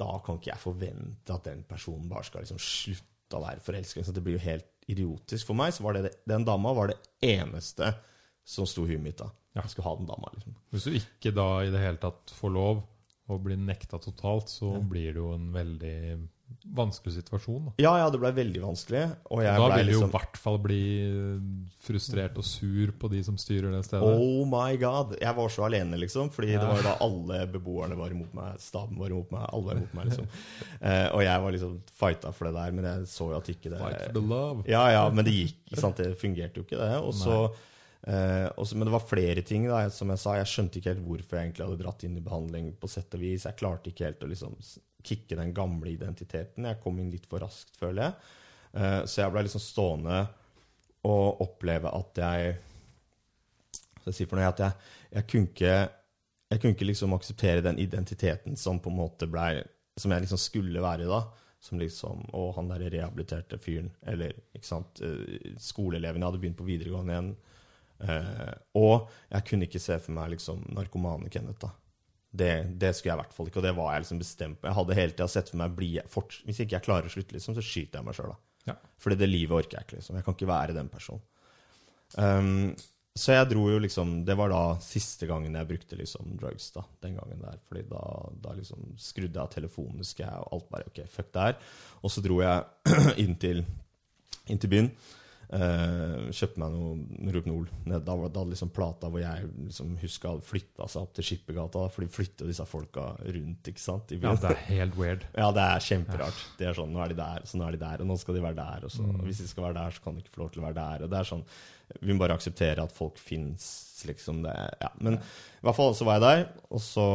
Da kan ikke jeg forvente at den personen bare skal liksom slutte å være forelsket. Så Det blir jo helt idiotisk. For meg så var det, den dama var det eneste som sto i huet mitt da. Jeg skulle ha den dama, liksom.
Hvis du ikke da i det hele tatt får lov å bli nekta totalt, så blir det jo en veldig vanskelig situasjon. Da.
Ja, ja, det ble veldig vanskelig. Og jeg
da vil du jo
liksom
i hvert fall bli frustrert og sur på de som styrer det stedet.
Oh my god. Jeg var så alene, liksom. Fordi
Ja.
det var jo da alle beboerne var imot meg. Staben var imot meg. Alle var imot meg, liksom. Eh, og jeg var liksom fighta for det der, men jeg så jo at ikke det
Fight for the love.
Ja, ja, men det gikk. sant? Det fungerte jo ikke, det. Og så, eh, og så- men det var flere ting, da. Som jeg sa, jeg skjønte ikke helt hvorfor jeg egentlig hadde dratt inn i behandling, på sett og vis. Jeg klarte ikke helt å liksom kicke den gamle identiteten. Jeg kom inn litt for raskt, føler jeg. Eh, så jeg ble liksom stående og oppleve at jeg skal jeg si for noe? At jeg, jeg kunne ikke jeg kunne ikke liksom akseptere den identiteten som på en måte ble Som jeg liksom skulle være da. Som liksom Å, han derre rehabiliterte fyren. Eller, ikke sant. skoleelevene Skoleeleven. Jeg hadde begynt på videregående igjen. Eh, og jeg kunne ikke se for meg liksom narkomane Kenneth, da. Det, det skulle jeg i hvert fall ikke, og det var jeg liksom bestemt på. Jeg hadde hele tida sett for meg bli fort, Hvis ikke jeg klarer å slutte, liksom, så skyter jeg meg sjøl.
Ja.
Fordi det livet orker jeg ikke, liksom. Jeg kan ikke være den personen. Um, så jeg dro jo liksom Det var da siste gangen jeg brukte liksom drugs, da. Den gangen der. Fordi da, da liksom skrudde jeg av telefonen, husker jeg, og alt bare OK, fuck det her. Og så dro jeg inn til, inn til byen. Uh, kjøpte meg noe Rohypnol. ned- Da hadde liksom plata hvor jeg liksom huska flytta seg opp til Skippergata. For de flytter disse folka rundt, ikke sant?
Ja, det er helt weird.
Ja, det er kjemperart. Det er sånn, Nå er de der, så nå er de der, og nå skal de være der. Og så,
Mm.
hvis de skal være der, så kan de ikke få lov til å være der. og det er sånn, Vi må bare akseptere at folk fins, liksom. Det, ja. Men i hvert fall så var jeg der, og så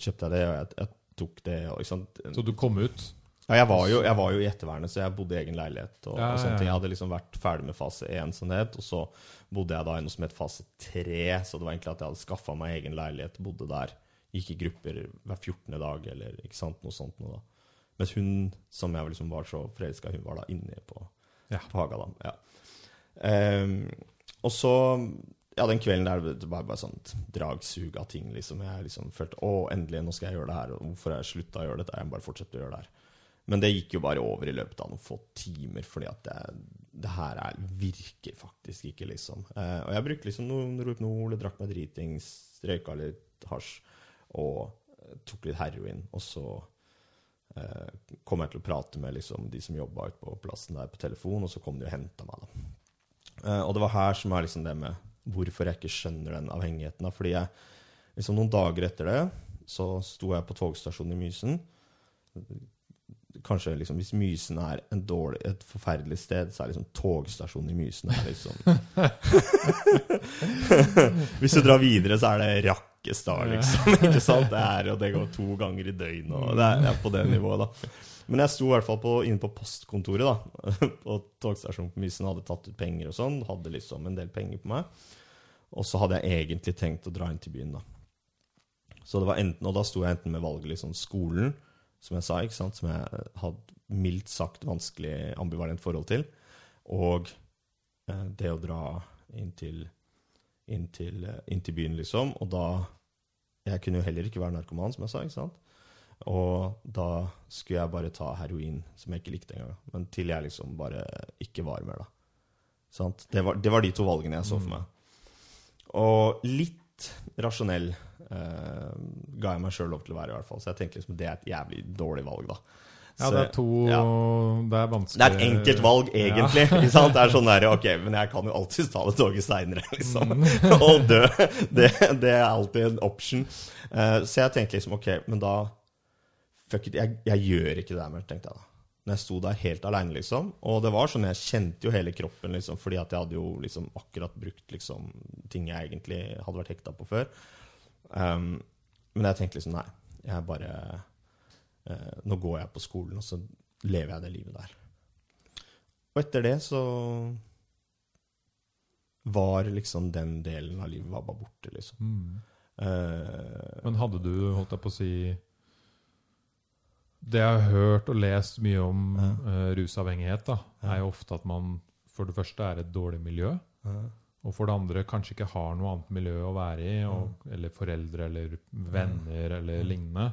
kjøpte jeg det, og jeg, jeg tok det. Og, ikke sant?
Så du kom ut.
Ja, jeg var, jo, jeg var jo i ettervernet, så jeg bodde i egen leilighet. Og,
Ja,
og sånne ting. Jeg hadde liksom vært ferdig med fase 1, som det het, og så bodde jeg da i noe som het fase 3. Så det var egentlig at jeg hadde skaffa meg egen leilighet, bodde der. Gikk i grupper hver 14. dag, eller ikke sant, noe sånt noe da. Mens hun som jeg liksom var så forelska hun var da inne på,
Ja.
på Hagadam. Ja. Um, og så ja, den kvelden der det var bare sånn dragsug av ting. liksom. Jeg liksom følte å, endelig, nå skal jeg gjøre det her. Og hvorfor har jeg slutta å gjøre dette? Jeg må bare fortsette å gjøre det her. Men det gikk jo bare over i løpet av noen få timer, fordi at det, det her er, virker faktisk ikke, liksom. Eh, og jeg brukte liksom noen Rohypnol, drakk meg dritings, røyka litt hasj og eh, tok litt heroin. Og så eh, kom jeg til å prate med liksom, de som jobba ute på plassen der på telefon, og så kom de og henta meg. da. Eh, og det var her som er liksom det med hvorfor jeg ikke skjønner den avhengigheten. da, Fordi jeg, liksom noen dager etter det, så sto jeg på togstasjonen i Mysen. Kanskje liksom, Hvis Mysen er en dårlig, et forferdelig sted, så er liksom togstasjonen i Mysen liksom Hvis du drar videre, så er det Rakkestad, liksom. ikke sant? Det er, og det går to ganger i døgnet, og det er, det er på det nivået, da. Men jeg sto i hvert fall på, inne på postkontoret da, på togstasjonen på Mysen, hadde tatt ut penger og sånn, hadde liksom en del penger på meg. Og så hadde jeg egentlig tenkt å dra inn til byen, da. Så det var enten, Og da sto jeg enten med valget liksom skolen, som jeg sa, ikke sant, som jeg hadde mildt sagt vanskelig ambivalent forhold til, og eh, det å dra inn til, inn, til, eh, inn til byen, liksom. Og da Jeg kunne jo heller ikke være narkoman, som jeg sa, ikke sant. Og da skulle jeg bare ta heroin, som jeg ikke likte engang. Men til jeg liksom bare ikke var mer, da. Sant? Det, var, det var de to valgene jeg så for meg. Og litt rasjonell uh, ga jeg meg sjøl lov til å være, i hvert fall. Så jeg tenkte liksom det er et jævlig dårlig valg, da.
Ja, det er to
ja.
Det er vanskelig
det er et enkelt valg, egentlig. Ikke sant? Det er sånn der, ok, Men jeg kan jo alltids ta det toget seinere, liksom. Og dø. Det, det er alltid en option. Uh, så jeg tenkte liksom, ok, men da Fuck it, jeg, jeg gjør ikke det der mer, tenkte jeg da. Når jeg sto der helt aleine, liksom. Og det var sånn, jeg kjente jo hele kroppen, liksom, fordi at jeg hadde jo liksom akkurat brukt liksom ting jeg egentlig hadde vært hekta på før. Um, men jeg tenkte liksom, nei, jeg bare uh, Nå går jeg på skolen, og så lever jeg det livet der. Og etter det så var liksom den delen av livet var bare borte, liksom.
Mm.
Uh,
Men hadde du, holdt jeg på å si Det jeg har hørt og lest mye om
Ja.
uh, rusavhengighet, da, er jo ofte at man for det første er et dårlig miljø.
Ja.
Og for det andre kanskje ikke har noe annet miljø å være i, og, eller foreldre eller venner eller lignende.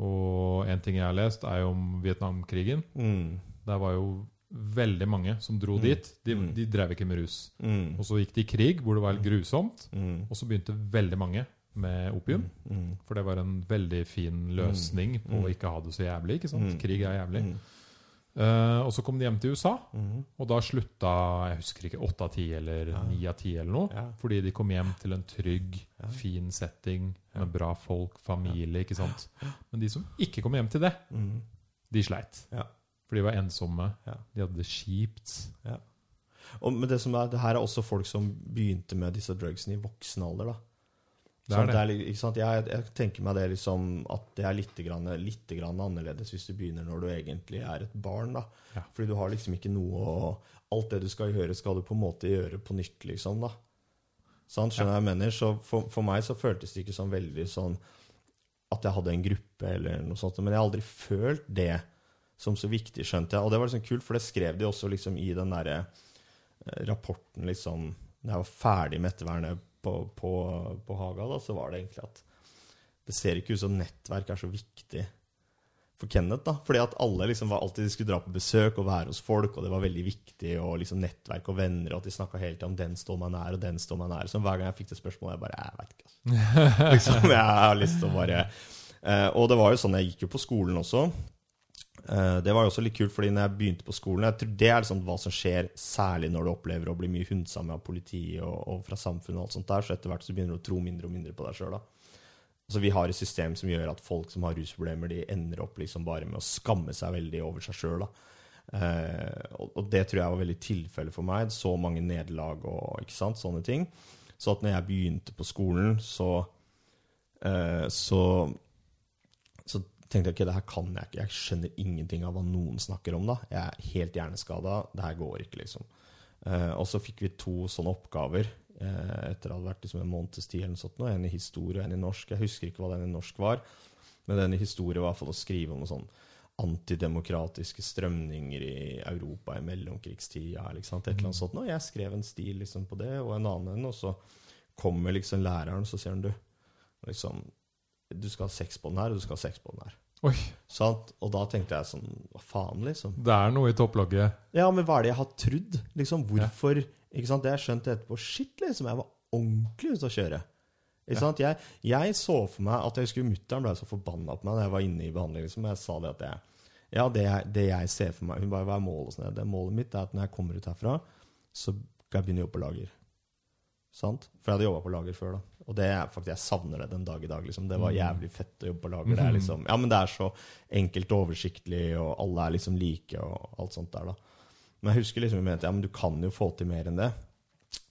Og en ting jeg har lest, er jo om Vietnamkrigen.
mm,
Der var jo veldig mange som dro
Mm.
dit. De,
Mm.
de drev ikke med rus.
mm,
Og så gikk de i krig, hvor det var helt grusomt.
mm,
Og så begynte veldig mange med opium.
Mm.
For det var en veldig fin løsning på
Mm.
å ikke ha det så jævlig. ikke sant?
Mm.
Krig er jævlig.
Mm.
Eh, og så kom de hjem til USA,
Mm.
og da slutta jeg husker ikke åtte av ti eller
Ja.
av ti eller noe.
Ja.
Fordi de kom hjem til en trygg,
Ja.
fin setting med bra folk, familie, ikke sant. Men de som ikke kom hjem til det,
Mm.
de sleit.
Ja.
For de var ensomme.
Ja.
De hadde det kjipt.
Og, men det som er, det her er også folk som begynte med disse drugsene i voksen alder. da.
Det
Sånn
er
det.
det.
er? Jeg, jeg tenker meg det liksom at det er litt, grann, litt grann annerledes hvis du begynner når du egentlig er et barn. da.
Ja.
Fordi du har liksom ikke noe å Alt det du skal gjøre, skal du på en måte gjøre på nytt, liksom. da. Sant? Skjønner ja. jeg mener? Så for, for meg så føltes det ikke sånn veldig sånn at jeg hadde en gruppe eller noe sånt. Men jeg har aldri følt det som så viktig, skjønte jeg. Og det var liksom kult, for det skrev de også liksom i den derre eh, rapporten liksom Da jeg var ferdig med ettervernet på, på, på Haga, da, så var det egentlig at det ser ikke ut som nettverk er så viktig for Kenneth. da, Fordi at alle liksom var alltid de skulle dra på besøk og være hos folk, og det var veldig viktig, og liksom nettverk og venner, og at de snakka hele tida om 'den står meg nær', og 'den står meg nær'. Så hver gang jeg fikk det spørsmålet, jeg bare Jeg veit ikke, altså. liksom, jeg har lyst til å bare eh, Og det var jo sånn, jeg gikk jo på skolen også. Eh, det var jo også litt kult, fordi når jeg begynte på skolen jeg tror Det er liksom hva som skjer, særlig når du opplever å bli mye hundsa med av politiet og, og fra samfunnet. og alt sånt der, Så etter hvert så begynner du å tro mindre og mindre på deg sjøl. Altså, vi har et system som gjør at folk som har rusproblemer, de ender opp liksom bare med å skamme seg veldig over seg sjøl. Eh, og, og det tror jeg var veldig tilfelle for meg. Så mange nederlag og ikke sant, sånne ting. Så at når jeg begynte på skolen, så eh, så tenkte jeg ok, det her kan jeg ikke. Jeg skjønner ingenting av hva noen snakker om. da. Jeg er helt hjerneskada. Det her går ikke, liksom. Eh, og så fikk vi to sånne oppgaver eh, etter å ha vært liksom en måneds tid. eller noe sånt. En i historie og en i norsk. Jeg husker ikke hva den i norsk var. Men den i historie var fall å skrive om noe sånn antidemokratiske strømninger i Europa i mellomkrigstida. eller ikke sant, et eller annet sånt. Og jeg skrev en stil liksom på det, og en annen en, og så kommer liksom læreren, så sier han du liksom, du skal ha sex på den her, og du skal ha sex på den her.
Oi.
Sant? Og da tenkte jeg sånn Hva faen, liksom?
Det er noe i topplogget.
Ja, men hva er det jeg har trodd? Liksom, hvorfor Ikke sant? Det jeg skjønte etterpå Shit, liksom. Jeg var ordentlig ute å kjøre. Ikke
Ja.
sant? Jeg, jeg så for meg at jeg husker mutter'n ble så forbanna på meg da jeg var inne i behandling. Liksom. Jeg sa det at jeg Ja, det jeg, det jeg ser for meg Hun bare Hva er målet? Sånn, det målet mitt er at når jeg kommer ut herfra, så skal jeg begynne å jobbe på lager. Sant? For jeg hadde jobba på lager før, da. Og det er faktisk, jeg savner det den dag i dag. liksom. Det var
Mm.
jævlig fett å jobbe på lager. Det er liksom, ja, men det er så enkelt og oversiktlig, og alle er liksom like, og alt sånt der, da. Men jeg husker liksom jeg mente ja, men du kan jo få til mer enn det.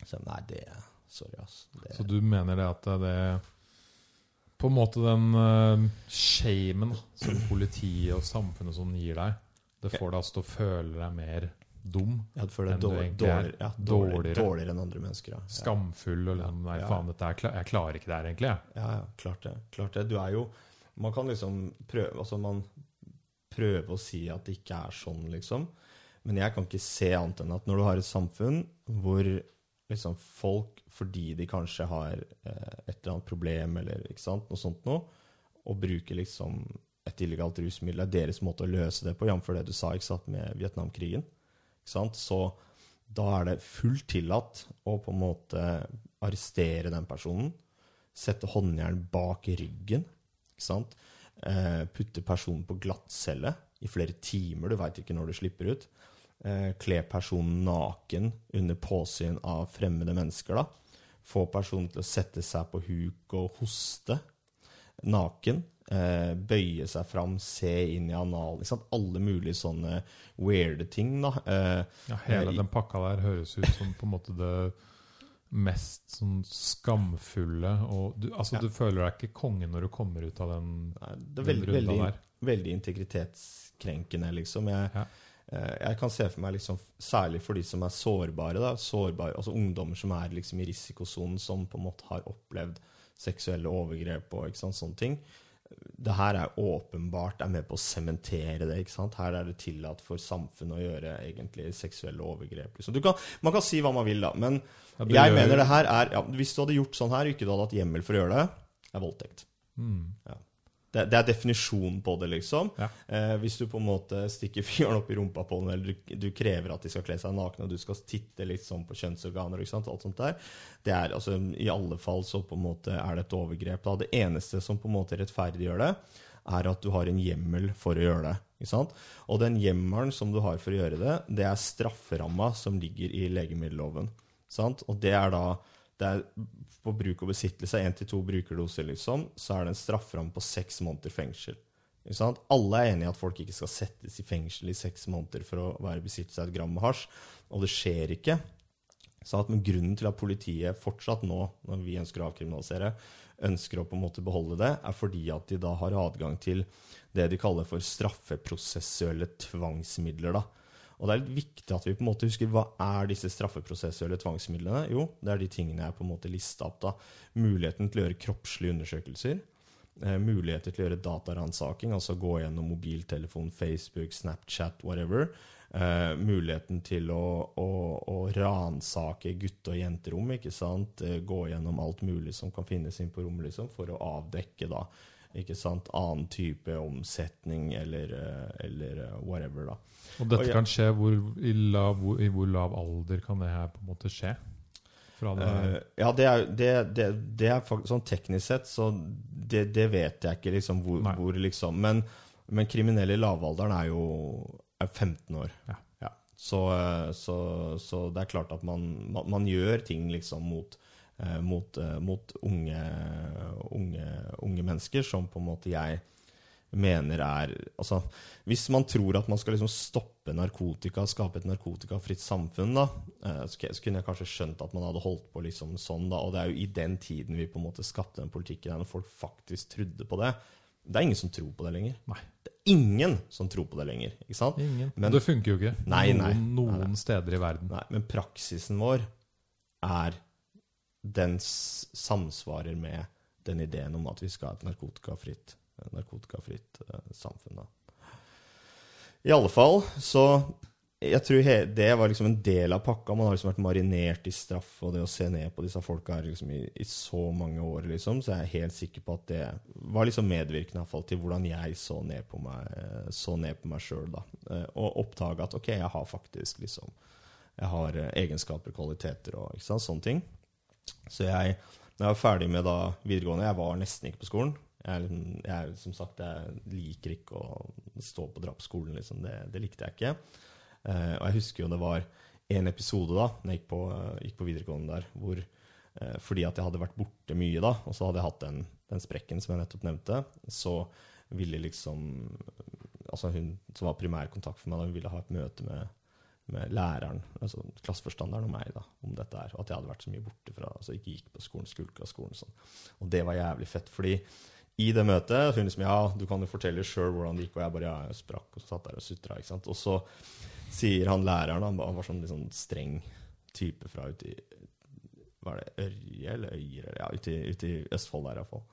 Så nei, det Sorry, ass. Det,
Så du mener det at det På en måte den uh, shamen som politiet og samfunnet sånn gir deg, det får deg altså til å føle deg mer dum,
Ja,
du
føler
deg dårlig,
dårlig, ja, dårlig,
Dårligere.
dårligere enn andre mennesker. Ja.
skamfull og liksom Nei, faen, dette er, jeg klarer ikke det her, egentlig.
Ja, ja, klart det. Klart det. Du er jo Man kan liksom prøve Altså, man prøver å si at det ikke er sånn, liksom. Men jeg kan ikke se annet enn at når du har et samfunn hvor liksom folk, fordi de kanskje har eh, et eller annet problem eller sant, noe sånt noe, og bruker liksom et illegalt rusmiddel, er deres måte å løse det på, jf. det du sa sant, med Vietnamkrigen. Så da er det fullt tillatt å på en måte arrestere den personen, sette håndjern bak ryggen? Eh, putte personen på glattcelle i flere timer, du veit ikke når du slipper ut. Eh, kle personen naken under påsyn av fremmede mennesker, da. Få personen til å sette seg på huk og hoste naken. Eh, bøye seg fram, se inn i analen. liksom. Alle mulige sånne weirde ting. da. Eh,
Ja, hele
Eh,
den pakka der høres ut som på en måte det mest sånn skamfulle og du, Altså,
Ja.
du føler deg ikke konge når du kommer ut av den,
Nei, det er
den
veldig,
runda
veldig,
der.
veldig integritetskrenkende, liksom. Jeg,
Ja.
eh, jeg kan se for meg, liksom, særlig for de som er sårbare, da, sårbare altså ungdommer som er liksom i risikosonen, som på en måte har opplevd seksuelle overgrep og sånne ting. Det her er åpenbart er med på å sementere det. ikke sant? Her er det tillatt for samfunnet å gjøre egentlig seksuelle overgrep. Liksom. Du kan, man kan si hva man vil, da, men
Ja,
jeg mener det her er ja, Hvis du hadde gjort sånn her, og ikke du hadde hatt hjemmel for å gjøre det, er voldtekt.
Mm.
Ja. Det, det er definisjonen på det, liksom.
Ja.
Eh, hvis du på en måte stikker fingeren opp i rumpa på den, eller du, du krever at de skal kle seg nakne, og du skal titte litt sånn på kjønnsorganer, sant? alt sånt der, det er altså I alle fall så på en måte er det et overgrep. Da. Det eneste som på en måte rettferdiggjør det, er at du har en hjemmel for å gjøre det. Ikke sant? Og den hjemmelen som du har for å gjøre det, det er strafferamma som ligger i legemiddelloven. Sant? Og det er da det er På bruk og besittelse én til to brukerdoser, liksom, så er det en strafferamme på seks måneder fengsel. Alle er enige i at folk ikke skal settes i fengsel i seks måneder for å være besittelse av et gram med hasj, og det skjer ikke. Sant? Men grunnen til at politiet fortsatt nå, når vi ønsker å avkriminalisere, ønsker å på en måte beholde det, er fordi at de da har adgang til det de kaller for straffeprosessuelle tvangsmidler. da. Og det er litt viktig at vi på en måte husker hva er disse straffeprosessuelle tvangsmidlene? Jo, det er de tingene jeg på en måte lista opp. da. Muligheten til å gjøre kroppslige undersøkelser. Eh, muligheter til å gjøre dataransaking, altså gå gjennom mobiltelefon, Facebook, Snapchat, whatever. Eh, muligheten til å, å, å ransake gutte- og jenterom, ikke sant? Eh, gå gjennom alt mulig som kan finnes inn på rommet, liksom, for å avdekke da, ikke sant? annen type omsetning eller, eh, eller eh, whatever. da.
Og dette
Og ja.
kan skje hvor, i, lav, hvor, i hvor lav alder kan det her på en måte skje? Det?
Eh, ja, det er, det, det, det er faktisk sånn teknisk sett, så det, det vet jeg ikke liksom hvor, hvor liksom Men, men kriminelle i lavalderen er jo er 15 år.
Ja.
Så, eh, så, så det er klart at man, man, man gjør ting liksom mot mot, eh, mot unge, unge, unge mennesker som på en måte jeg mener er Altså, hvis man tror at man skal liksom stoppe narkotika, skape et narkotikafritt samfunn, da, eh, så kunne jeg kanskje skjønt at man hadde holdt på liksom sånn, da. Og det er jo i den tiden vi på en måte skapte den politikken, når folk faktisk trodde på det. Det er ingen som tror på det lenger.
Nei.
Det er ingen som tror på det lenger. ikke sant?
Ingen.
Men-
det funker jo ikke
Nei, nei.
noen, noen steder i verden.
Nei, men praksisen vår er Den samsvarer med den ideen om at vi skal ha et narkotikafritt, narkotikafritt eh, samfunn. Da. I alle fall, så jeg tror det var liksom en del av pakka. Man har liksom vært marinert i straff, og det å se ned på disse folka liksom i, i så mange år, liksom, så jeg er helt sikker på at det var liksom medvirkende fall til hvordan jeg så ned på meg så ned på meg sjøl. Eh, Og oppdaga at ok, jeg har faktisk liksom Jeg har eh, egenskaper, kvaliteter og ikke sant, sånne ting. Så jeg, når jeg var ferdig med da videregående Jeg var nesten ikke på skolen. Jeg, liksom- jeg, som sagt, jeg liker ikke å stå på drapsskolen, liksom. Det, det likte jeg ikke. Eh, og jeg husker jo det var en episode da når jeg gikk på, eh, gikk på videregående der, hvor eh, fordi at jeg hadde vært borte mye da, og så hadde jeg hatt den, den sprekken som jeg nettopp nevnte, så ville liksom Altså hun som var primærkontakt for meg, da, hun ville ha et møte med, med læreren, altså klasseforstanderen og meg, da, om dette her. Og at jeg hadde vært så mye borte fra Altså ikke gikk på skolen, skulka skolen sånn. Og det var jævlig fett, fordi i det møtet hun liksom Ja, du kan jo fortelle sjøl hvordan det gikk, og jeg bare Ja, jeg sprakk og satt der og sutra, ikke sant. Og så sier han læreren, han var sånn litt sånn streng type fra uti i Var det Ørje eller Øyer? Ja, ute i Østfold der iallfall.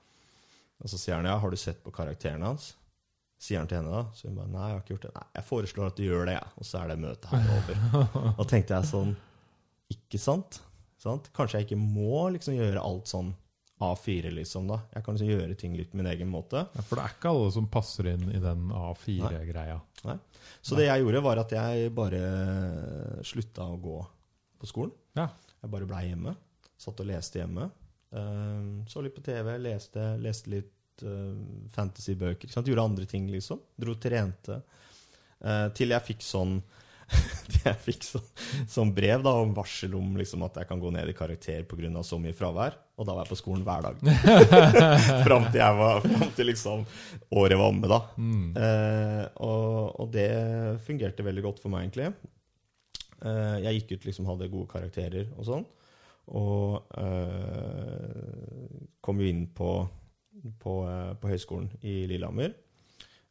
Og så sier han ja, har du sett på karakterene hans? Sier han til henne da. Så hun bare nei, jeg har ikke gjort det. Nei, jeg foreslår at du gjør det, jeg. Og så er det møtet her over. Da tenkte jeg sånn Ikke sant? sant? Kanskje jeg ikke må liksom gjøre alt sånn A4, liksom, da. Jeg kan liksom gjøre ting litt på min egen måte.
Ja, for det er ikke alle som passer inn i den A4-greia. Nei.
Så det jeg gjorde, var at jeg bare slutta å gå på skolen.
Ja.
Jeg bare blei hjemme. Satt og leste hjemme. Eh, Så litt på TV, leste, leste litt eh, fantasybøker. Gjorde andre ting, liksom. Dro og trente. Uh, til jeg fikk sånn til jeg fikk sånn, sånn brev da, om varsel om liksom, at jeg kan gå ned i karakter pga. så mye fravær. Og da var jeg på skolen hver dag. fram til jeg var Fram til liksom året var omme, da.
Mm.
Uh, og, og det fungerte veldig godt for meg, egentlig. Uh, jeg gikk ut liksom hadde gode karakterer og sånn. Og kom jo inn på, på, eh, på høyskolen i Lillehammer.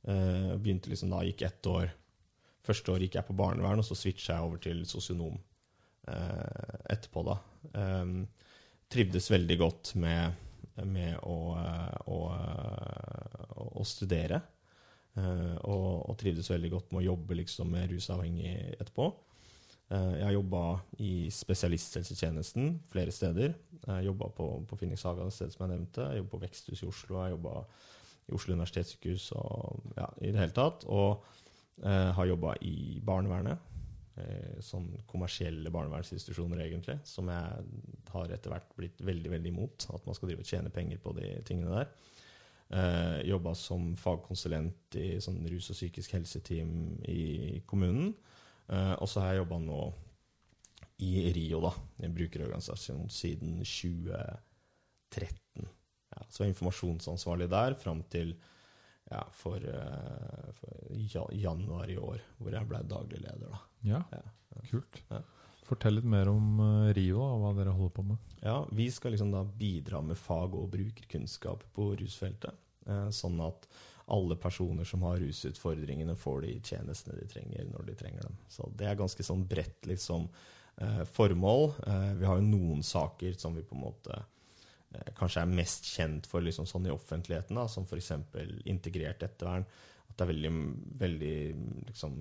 Uh, begynte liksom da, gikk ett år. Første år gikk jeg på barnevern, og så switcha jeg over til sosionom uh, etterpå, da. Um, trivdes veldig godt med, med å, å, å studere. Uh, og, og trivdes veldig godt med å jobbe liksom, med rusavhengig etterpå. Eh, jeg har jobba i spesialisthelsetjenesten flere steder. Jeg jobba på, på Phoenix Haga, det stedet som jeg nevnte. Jeg jobba på Veksthus i Oslo. Jeg jobba i Oslo universitetssykehus og ja, i det hele tatt. Og eh, har jobba i barnevernet. Eh, sånn kommersielle barnevernsinstitusjoner, egentlig. Som jeg har etter hvert blitt veldig veldig imot. At man skal drive og tjene penger på de tingene der. Eh, jobba som fagkonsulent i sånn rus- og psykisk helseteam i kommunen. Eh, og så har jeg jobba nå i RIO, da, en brukerorganisasjon, siden 2013. Ja, så var jeg informasjonsansvarlig der fram til ja, for, uh, for, januar i år, hvor jeg ble daglig leder. da.
Ja,
Ja.
kult. Fortell litt mer om eh, Rio og hva dere holder på med.
Ja, Vi skal liksom da bidra med fag- og brukerkunnskap på rusfeltet. Eh, sånn at alle personer som har rusutfordringene, får de tjenestene de trenger når de trenger dem. Så det er ganske sånn bredt liksom, eh, formål. Eh, vi har jo noen saker som vi på en måte eh, kanskje er mest kjent for liksom sånn i offentligheten, da, som f.eks. integrert ettervern. At det er veldig, veldig liksom,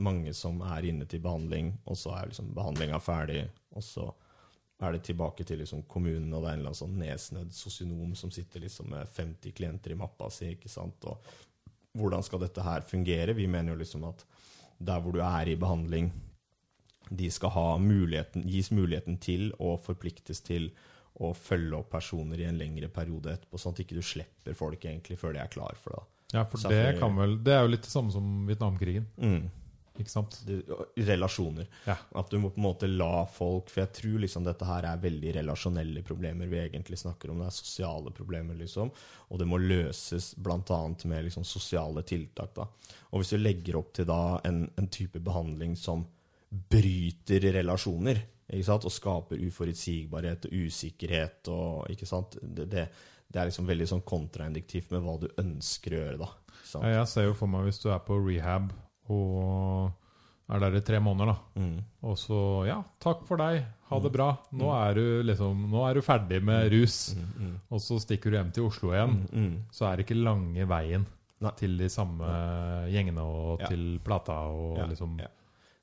mange som er inne til behandling, og så er liksom behandlinga ferdig, og så er det tilbake til liksom kommunen, og det er en eller annen sånn nedsnødd sosionom som sitter liksom med 50 klienter i mappa si. ikke sant? Og hvordan skal dette her fungere? Vi mener jo liksom at der hvor du er i behandling, de skal ha muligheten, gis muligheten til og forpliktes til å følge opp personer i en lengre periode etterpå, sånn at ikke du slipper folk egentlig før de er klar for det.
Ja, for det kan vel Det er jo litt det samme som Vietnamkrigen,
Mm.
Ikke sant?
Relasjoner.
Ja.
At du må på en måte la folk For jeg tror liksom dette her er veldig relasjonelle problemer vi egentlig snakker om. Det er sosiale problemer, liksom. Og det må løses bl.a. med liksom sosiale tiltak. da. Og hvis du legger opp til da en, en type behandling som bryter relasjoner, ikke sant? og skaper uforutsigbarhet og usikkerhet og ikke sant? Det, det, det er liksom veldig sånn kontraindiktivt med hva du ønsker å gjøre, da. Sant?
Jeg ser jo for meg hvis du er på rehab og er der i tre måneder, da.
Mm.
Og så Ja, takk for deg. Ha det bra. Nå er du liksom Nå er du ferdig med rus.
Mm, mm,
Og så stikker du hjem til Oslo igjen.
mm, mm.
Så er det ikke lange veien
Nei.
til de samme gjengene og
Ja.
til plata og
Ja,
liksom
ja.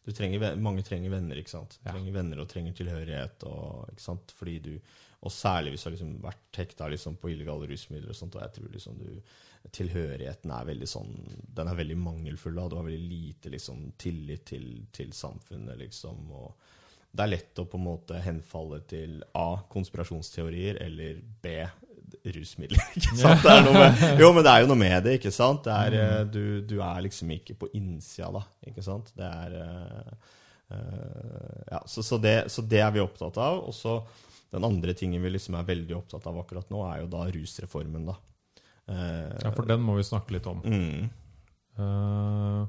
Du trenger, mange trenger venner, ikke sant.
Ja.
Trenger venner og trenger tilhørighet. Og, ikke sant? Fordi du, og særlig hvis du har liksom vært hekta liksom på illegale rusmidler og sånt. Og jeg tror liksom du, tilhørigheten er veldig sånn Den er veldig mangelfull. Da. Du har veldig lite liksom, tillit til, til samfunnet, liksom. Og det er lett å på en måte henfalle til A. konspirasjonsteorier eller B. rusmidler. ikke sant? Med, jo, men det er jo noe med det, ikke sant? Det er, eh, du, du er liksom ikke på innsida, da. Ikke sant? Det er eh, eh, Ja, så, så, det, så det er vi opptatt av. Og så den andre tingen vi liksom er veldig opptatt av akkurat nå, er jo da rusreformen, da. Eh,
Ja, for den må vi snakke litt om.
mm.
Uh,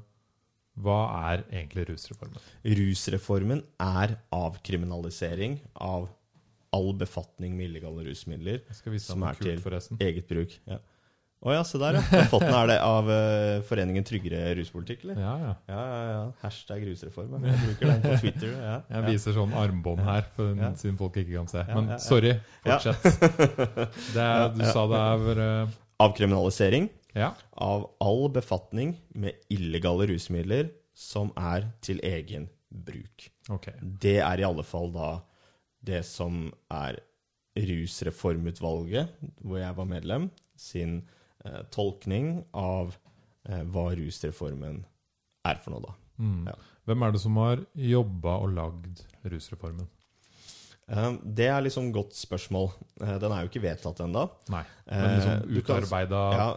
hva er egentlig rusreformen?
Rusreformen er avkriminalisering av all befatning med illegale rusmidler. Som er til-
forresten.
Eget bruk. Ja. Oh, ja, se der, ja. Den. Er det av uh, Foreningen Tryggere ruspolitikk, eller?
Ja, ja.
Ja, ja, ja. Hashtag rusreform. Jeg bruker den på Twitter. Ja,
Jeg viser sånn armbånd her, for, siden folk ikke kan se. Men sorry, fortsett. Det er, du sa det er eh,
Avkriminalisering
Ja.
av all befatning med illegale rusmidler som er til egen bruk.
Okay.
Det er i alle fall da det som er Rusreformutvalget, hvor jeg var medlem, sin eh, tolkning av eh, hva rusreformen er for noe, da.
Mm.
Ja.
Hvem er det som har jobba og lagd rusreformen?
Eh, det er liksom godt spørsmål. Eh, den er jo ikke vedtatt ennå.
Nei, men liksom
Eh,
utarbeida
ja,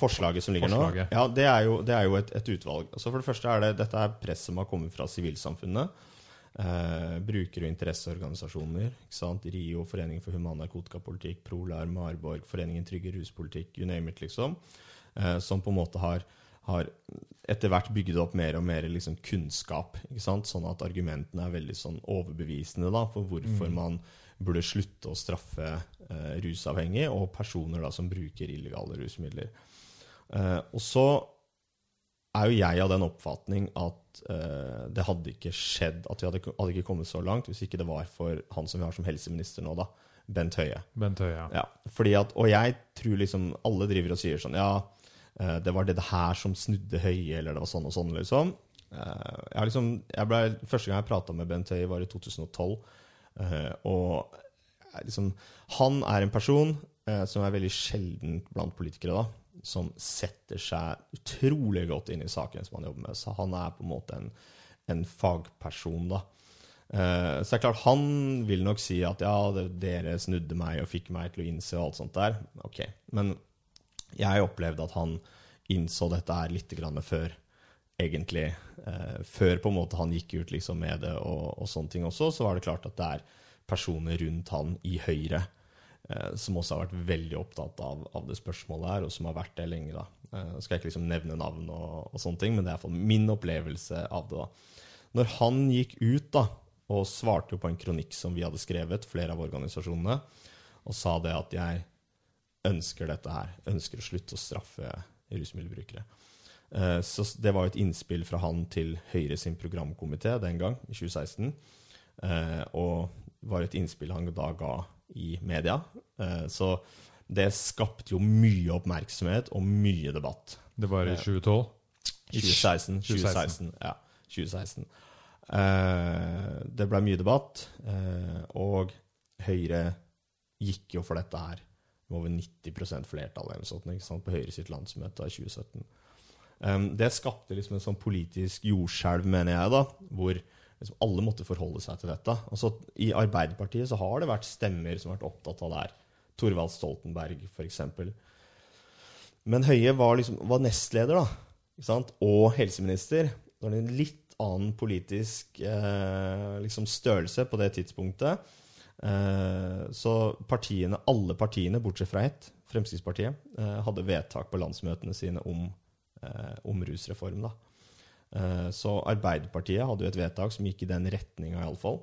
Forslaget som ligger
Forslaget.
nå, ja, det er jo, det er jo et, et utvalg. Altså For det første er det dette er press som har kommet fra sivilsamfunnet. Eh, bruker- og interesseorganisasjoner. RIO, Foreningen for human narkotikapolitikk, Prolar, Marborg, Foreningen Trygge ruspolitikk, you name it, liksom. Eh, som på en måte har, har etter hvert bygd opp mer og mer liksom kunnskap. Sånn at argumentene er veldig sånn overbevisende da, for hvorfor
Mm.
man burde slutte å straffe eh, rusavhengige og personer da, som bruker illegale rusmidler. Eh, og så er jo jeg av den oppfatning at eh, det hadde ikke skjedd, at vi hadde, hadde ikke kommet så langt hvis ikke det var for han som vi har som helseminister nå, da, Bent Høie.
Bent Høie.
Ja, fordi at, og jeg tror liksom alle driver og sier sånn Ja, det var det her som snudde Høie, eller det var sånn og sånn, liksom. Eh, Jeg liksom jeg ble, Første gang jeg prata med Bent Høie, var i 2012. eh, Og jeg liksom Han er en person eh, som er veldig sjelden blant politikere, da. som setter seg utrolig godt inn i saken som han jobber med. Så han er på en måte en, en fagperson, da. Eh, så det er klart, han vil nok si at ja, det, dere snudde meg og fikk meg til å innse og alt sånt der. Ok, Men jeg opplevde at han innså dette her litt før, egentlig. Eh, før på en måte han gikk ut liksom med det og, og, sånne ting også, så var det klart at det er personer rundt han i Høyre eh, som også har vært veldig opptatt av, av, det spørsmålet her, og som har vært det lenge. da. Eh, skal jeg ikke liksom nevne navn og, og sånne ting, men det er iallfall min opplevelse av det. da. Når han gikk ut da, og svarte jo på en kronikk som vi hadde skrevet, flere av organisasjonene, og sa det at jeg ønsker dette her. Ønsker å slutte å straffe rusmiddelbrukere. Eh, så det var et innspill fra han til Høyre sin programkomité den gang, i 2016. Eh, og var et innspill han da ga i media. Eh, så det skapte jo mye oppmerksomhet og mye debatt.
Det var i 2012?
2016. 2016, ja. 2016. Det ble mye debatt, og Høyre gikk jo for dette her over 90 flertall eller sånt, på Høyre sitt landsmøte i 2017. Um, det skapte liksom en sånn politisk jordskjelv, mener jeg, da, hvor liksom alle måtte forholde seg til dette. Altså, I Arbeiderpartiet så har det vært stemmer som har vært opptatt av det her. Thorvald Stoltenberg, f.eks. Men Høie var, liksom, var nestleder da, og helseminister. Det var en litt annen politisk eh, liksom størrelse på det tidspunktet. Eh, så partiene, alle partiene, bortsett fra ett, Fremskrittspartiet, eh, hadde vedtak på landsmøtene sine om, eh, om rusreform. da. Så Arbeiderpartiet hadde jo et vedtak som gikk i den retninga, iallfall.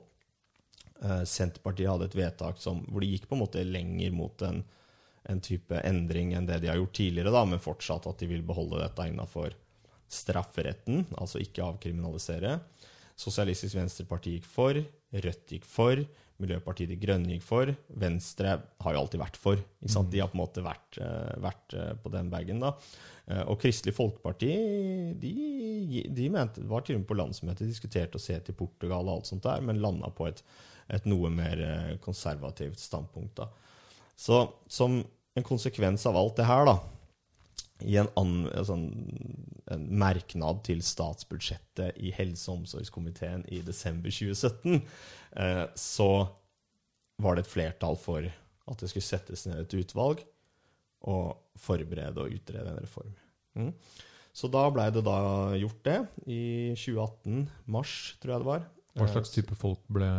Senterpartiet hadde et vedtak som, hvor de gikk på en måte lenger mot en, en, type endring enn det de har gjort tidligere, da, men fortsatt at de vil beholde dette innafor strafferetten, altså ikke avkriminalisere. Sosialistisk Venstreparti gikk for, Rødt gikk for, Miljøpartiet De Grønne gikk for. Venstre har jo alltid vært for. Mm. De har på en måte vært, uh, vært uh, på den bagen. da. Uh, og Kristelig Folkeparti de, de mente, var til og med på landsmøtet diskuterte å se til Portugal, og alt sånt der, men landa på et, et, noe mer konservativt standpunkt. da. Så som en konsekvens av alt det her, da, i en, an, sånn, en, merknad til statsbudsjettet i helse- og omsorgskomiteen i desember 2017, eh, så var det et flertall for at det skulle settes ned et utvalg og forberede og utrede en reform. Mm. Så da blei det da gjort det, i 2018, mars, tror jeg det var.
Hva slags type folk ble,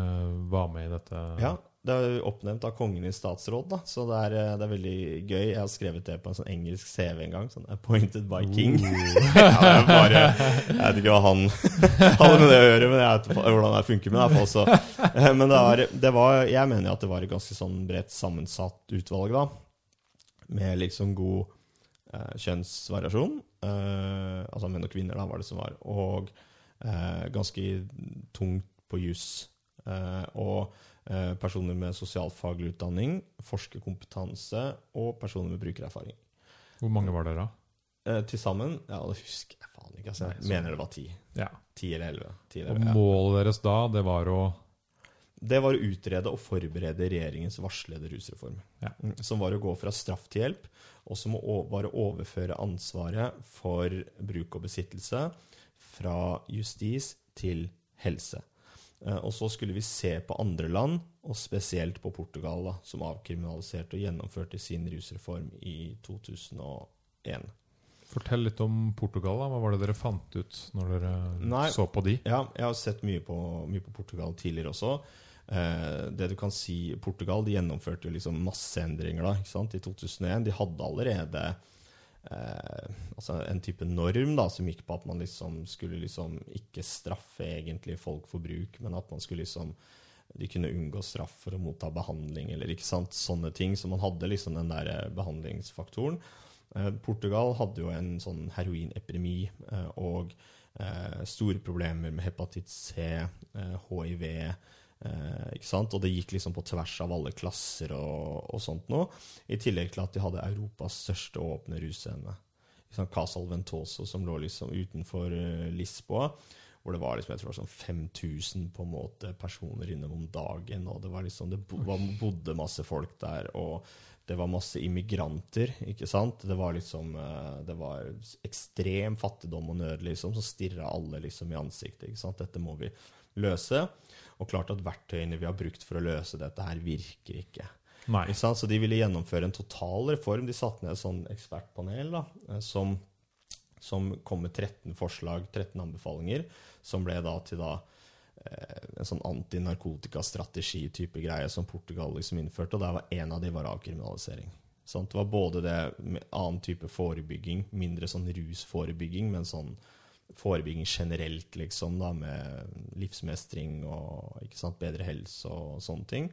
var med i dette?
Ja, det er oppnevnt av kongen i statsråd, da, så det er, eh, det er, veldig gøy. Jeg har skrevet det på en sånn engelsk CV en gang. Sånn 'Appointed by King'. Uh. ja, bare, jeg vet ikke hva han hadde med det å gjøre, men jeg vet hvordan det funker med det. Så. Eh, men det, var, det var, jeg mener at det var et ganske sånn bredt sammensatt utvalg, da. Med liksom god eh, kjønnsvariasjon. Eh, altså menn og kvinner, da, var det som var. Og eh, ganske tungt på juss. Eh, og personer med sosialfaglig utdanning, forskerkompetanse og personer med brukererfaring.
Hvor mange var dere, da?
Eh, Til sammen? Ja, det husker jeg faen ikke. Altså, jeg mener det var ti.
Ja.
Ti eller elleve.
Og målet deres da, det var å
Det var å utrede og forberede regjeringens varslede rusreform.
Ja.
Mm, som var å gå fra straff til hjelp, og som var å overføre ansvaret for bruk og besittelse fra justis til helse. Eh, og så skulle vi se på andre land, og spesielt på Portugal, da, som avkriminaliserte og gjennomførte sin rusreform i 2001.
Fortell litt om Portugal. da. Hva var det dere fant ut når dere Nei, så på de?
Ja, Jeg har sett mye på, mye på Portugal tidligere også. Eh, det du kan si, Portugal de gjennomførte jo liksom masseendringer da, i 2001. De hadde allerede eh, altså en type norm da, som gikk på at man liksom skulle liksom ikke straffe egentlig folk for bruk, men at man skulle liksom de kunne unngå straff for å motta behandling, eller ikke sant, sånne ting. Så man hadde liksom den der eh, behandlingsfaktoren. Eh, Portugal hadde jo en sånn heroinepidemi eh, og eh, store problemer med hepatitt C, hiv, eh, Eh, ikke sant? Og det gikk liksom på tvers av alle klasser og, og sånt noe. I tillegg til at de hadde Europas største åpne russcene. Casal Ventoso, som lå liksom utenfor uh, Lisboa. hvor det var liksom, jeg tror det var sånn 5000 på en måte personer innom om dagen. og Det var liksom, det bodde masse folk der, og det var masse immigranter. ikke sant? Det var liksom, eh, det var ekstrem fattigdom og nød liksom, som stirra alle liksom i ansiktet. ikke sant? Dette må vi løse. Og klart at verktøyene vi har brukt for å løse dette her, virker ikke.
Nei.
Så de ville gjennomføre en total reform. De satte ned et sånn ekspertpanel da, eh, som, som kom med 13 forslag, 13 anbefalinger, som ble da til da eh, en sånn antinarkotikastrategi-type greie som Portugal liksom innførte, og der var en av de var avkriminalisering. Sånn, Det var både det med annen type forebygging, mindre sånn rusforebygging, men sånn forebygging generelt, liksom, da, med livsmestring og ikke sant, bedre helse og sånne ting.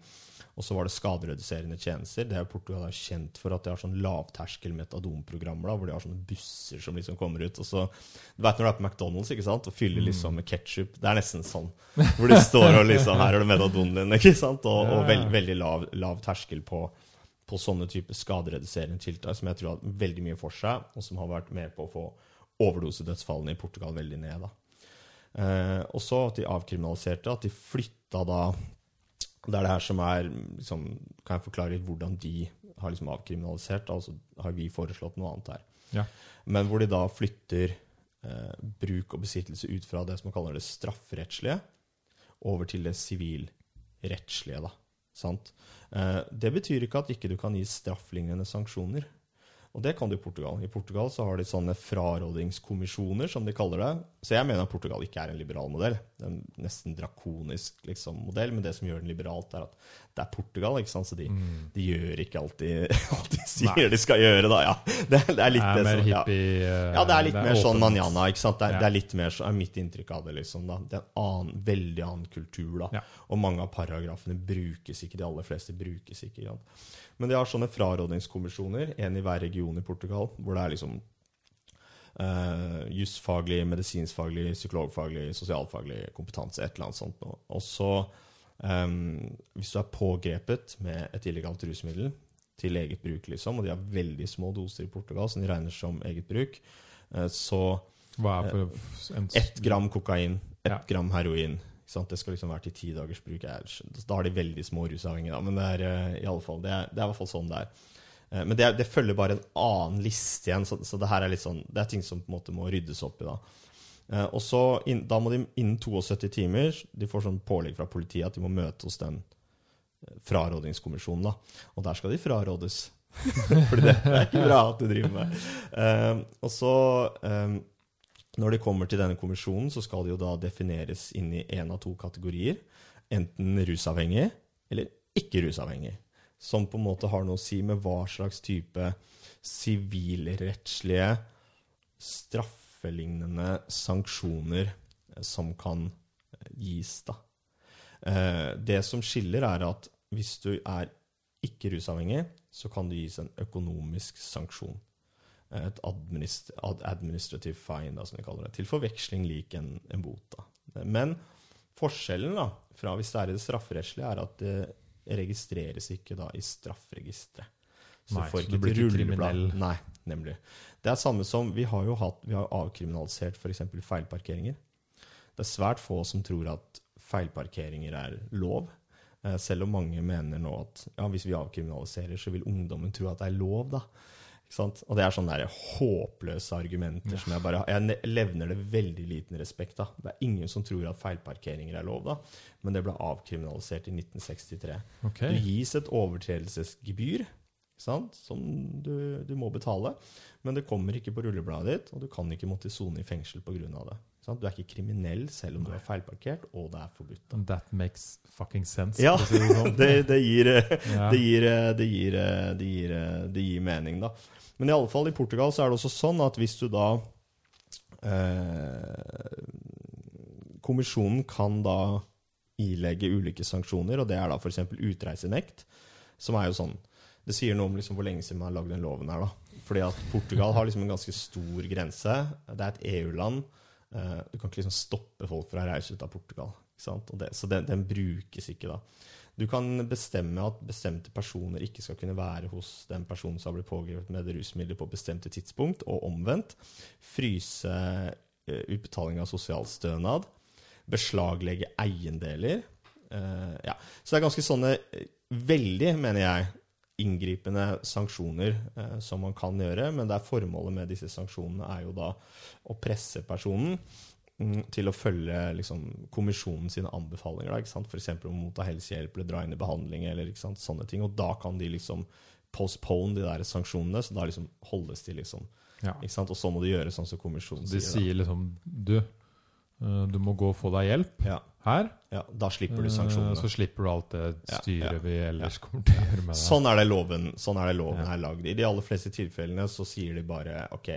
Og så var det skadereduserende tjenester. Det er Portugal er kjent for at de har sånn lavterskel metadonprogrammer, da, hvor de har sånne busser som liksom kommer ut. Og så, Du veit når du er på McDonald's ikke sant, og fyller liksom med ketsjup. Det er nesten sånn. Hvor du står og liksom Her er det metadonen din, ikke sant? Og, og veld, veldig lav, lav terskel på, på sånne type skadereduserende tiltak som jeg tror har veldig mye for seg, og som har vært med på å få overdosedødsfallene i Portugal veldig ned. da. Eh, og så at de avkriminaliserte, at de flytta da Det er det her som er liksom, Kan jeg forklare litt hvordan de har liksom avkriminalisert? Altså har vi foreslått noe annet her.
Ja.
Men hvor de da flytter eh, bruk og besittelse ut fra det som man kaller det strafferettslige, over til det sivilrettslige. da. Sant? Eh, det betyr ikke at ikke du kan gi strafflignende sanksjoner. Og det kan du i Portugal. I Portugal så har de sånne frarådingskommisjoner, som de kaller det. Så jeg mener at Portugal ikke er en liberal modell. Det er en nesten drakonisk liksom, modell. Men det som gjør den liberalt, er at det er Portugal, ikke sant? så de, de gjør ikke alltid alt de sier
Nei.
de skal gjøre. da, ja. Det, det er litt
er
det som, ja.
hippie
Ja, det er litt mer sånn manjana. ikke sant? Det er,
Ja.
det er litt mer sånn, er mitt inntrykk av det. liksom da. Det er en annen, veldig annen kultur. da.
Ja.
Og mange av paragrafene brukes ikke. De aller fleste brukes ikke. sant? Men de har sånne frarådningskommisjoner, en i hver region i Portugal, hvor det er liksom uh, jusfaglig, medisinskfaglig, psykologfaglig, sosialfaglig kompetanse. Et eller annet sånt. Og så, um, hvis du er pågrepet med et illegalt rusmiddel til eget bruk, liksom, og de har veldig små doser i Portugal, som de regner som eget bruk, uh, så
Hva er for en
ett gram kokain, ett
Ja.
gram heroin. Det skal liksom være til ti dagers bruk. Da har de veldig små rusavhengige, da. Men det er, eh, i alle fall, det, er, det er i hvert fall sånn det er. Eh, Men det, det følger bare en annen liste igjen, så, så det her er litt sånn, det er ting som på en måte må ryddes opp i. Da Eh, Og så Da må de innen 72 timer De får sånn pålegg fra politiet at de må møte hos den frarådingskommisjonen. da Og der skal de frarådes. For det, det er ikke bra at du driver med. Og så når de kommer til denne kommisjonen, så skal de jo da defineres inn i én av to kategorier. Enten rusavhengig eller ikke rusavhengig. Som på en måte har noe å si med hva slags type sivilrettslige, straffelignende sanksjoner eh, som kan eh, gis, da. Eh, Det som skiller, er at hvis du er ikke rusavhengig, så kan det gis en økonomisk sanksjon et administ administrative fine, da, som de kaller det. Til forveksling lik en, en bot. Da. Men forskjellen da, fra hvis det er i det strafferettslige, er at det registreres ikke da i strafferegisteret. Så
Nei, så
ikke
du blir ikke kriminell.
Nei, nemlig. Det er samme som Vi har jo hatt, vi har avkriminalisert f.eks. feilparkeringer. Det er svært få som tror at feilparkeringer er lov. Eh, Selv om mange mener nå at ja, hvis vi avkriminaliserer, så vil ungdommen tro at det er lov. da. Og det er sånne der håpløse argumenter som jeg bare Jeg levner det veldig liten respekt av. Det er ingen som tror at feilparkeringer er lov, da. Men det ble avkriminalisert i 1963.
Okay.
Det gis et overtredelsesgebyr sant? som du, du må betale. Men det kommer ikke på rullebladet ditt, og du kan ikke måtte sone i fengsel pga. det. Sant? Du er ikke kriminell selv om du er feilparkert, og det er forbudt.
Da. That makes fucking sense.
Ja,
det sånn.
det, gir, det, gir, det, gir, det, gir, det gir mening, da. Men i alle fall i Portugal så er det også sånn at hvis du da eh, Kommisjonen kan da ilegge ulike sanksjoner, og det er da f.eks. utreisenekt, som er jo sånn Det sier noe om liksom hvor lenge siden man har lagd den loven her, da. Fordi at Portugal har liksom en ganske stor grense. Det er et EU-land. Eh, du kan ikke liksom stoppe folk fra å reise ut av Portugal. Det, så den, den brukes ikke da. Du kan bestemme at bestemte personer ikke skal kunne være hos den personen som har blitt pågrepet med rusmidler på bestemte tidspunkt, og omvendt. Fryse eh, utbetaling av sosialstønad. beslaglegge eiendeler. Uh, ja. Så det er ganske sånne veldig, mener jeg, inngripende sanksjoner eh, som man kan gjøre. Men det er formålet med disse sanksjonene er jo da å presse personen mm, til å følge liksom, kommisjonen sine anbefalinger. Da, ikke sant? F.eks. om å motta helsehjelp eller dra inn i behandling. eller ikke sant? sånne ting, Og da kan de liksom postpone de der sanksjonene, så da liksom holdes de liksom
Ja.
ikke sant? Og så må de gjøre sånn som kommisjonen sier.
De
sier.
sier liksom Du, eh, du må gå og få deg hjelp.
Ja,
her.
ja, da slipper du
eh,
sanksjonene.
Så slipper du alt det styret
ja,
vi ellers kommer til å gjøre med deg.
Sånn er det loven, sånn er, det loven
Ja.
er lagd. I de aller fleste tilfellene så sier de bare OK,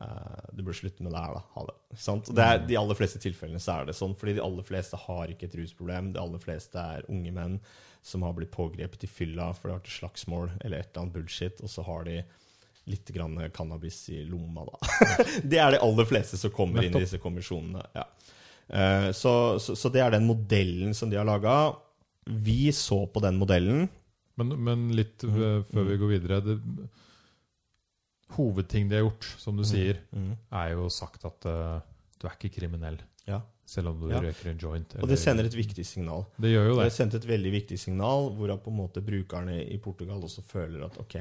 uh, du bør slutte med det her, da. Ha det. Sant? Det er, de aller fleste tilfellene så er det sånn, fordi de aller fleste har ikke et rusproblem. De aller fleste er unge menn som har blitt pågrepet i fylla for det har vært slagsmål eller et eller annet bullshit, og så har de litt grann cannabis i lomma, da. det er de aller fleste som kommer inn i disse kommisjonene. Ja. Eh, så, så, så det er den modellen som de har laga. Vi så på den modellen.
Men, men litt eh, før vi går videre det, Hovedting de har gjort, som du sier,
Mm.
er jo sagt at uh, du er ikke kriminell.
Ja.
Selv om du
Ja.
røyker en joint.
Og det sender et viktig signal.
Det gjør jo det.
det sendte et veldig viktig signal, hvorav på en måte brukerne i Portugal også føler at ok,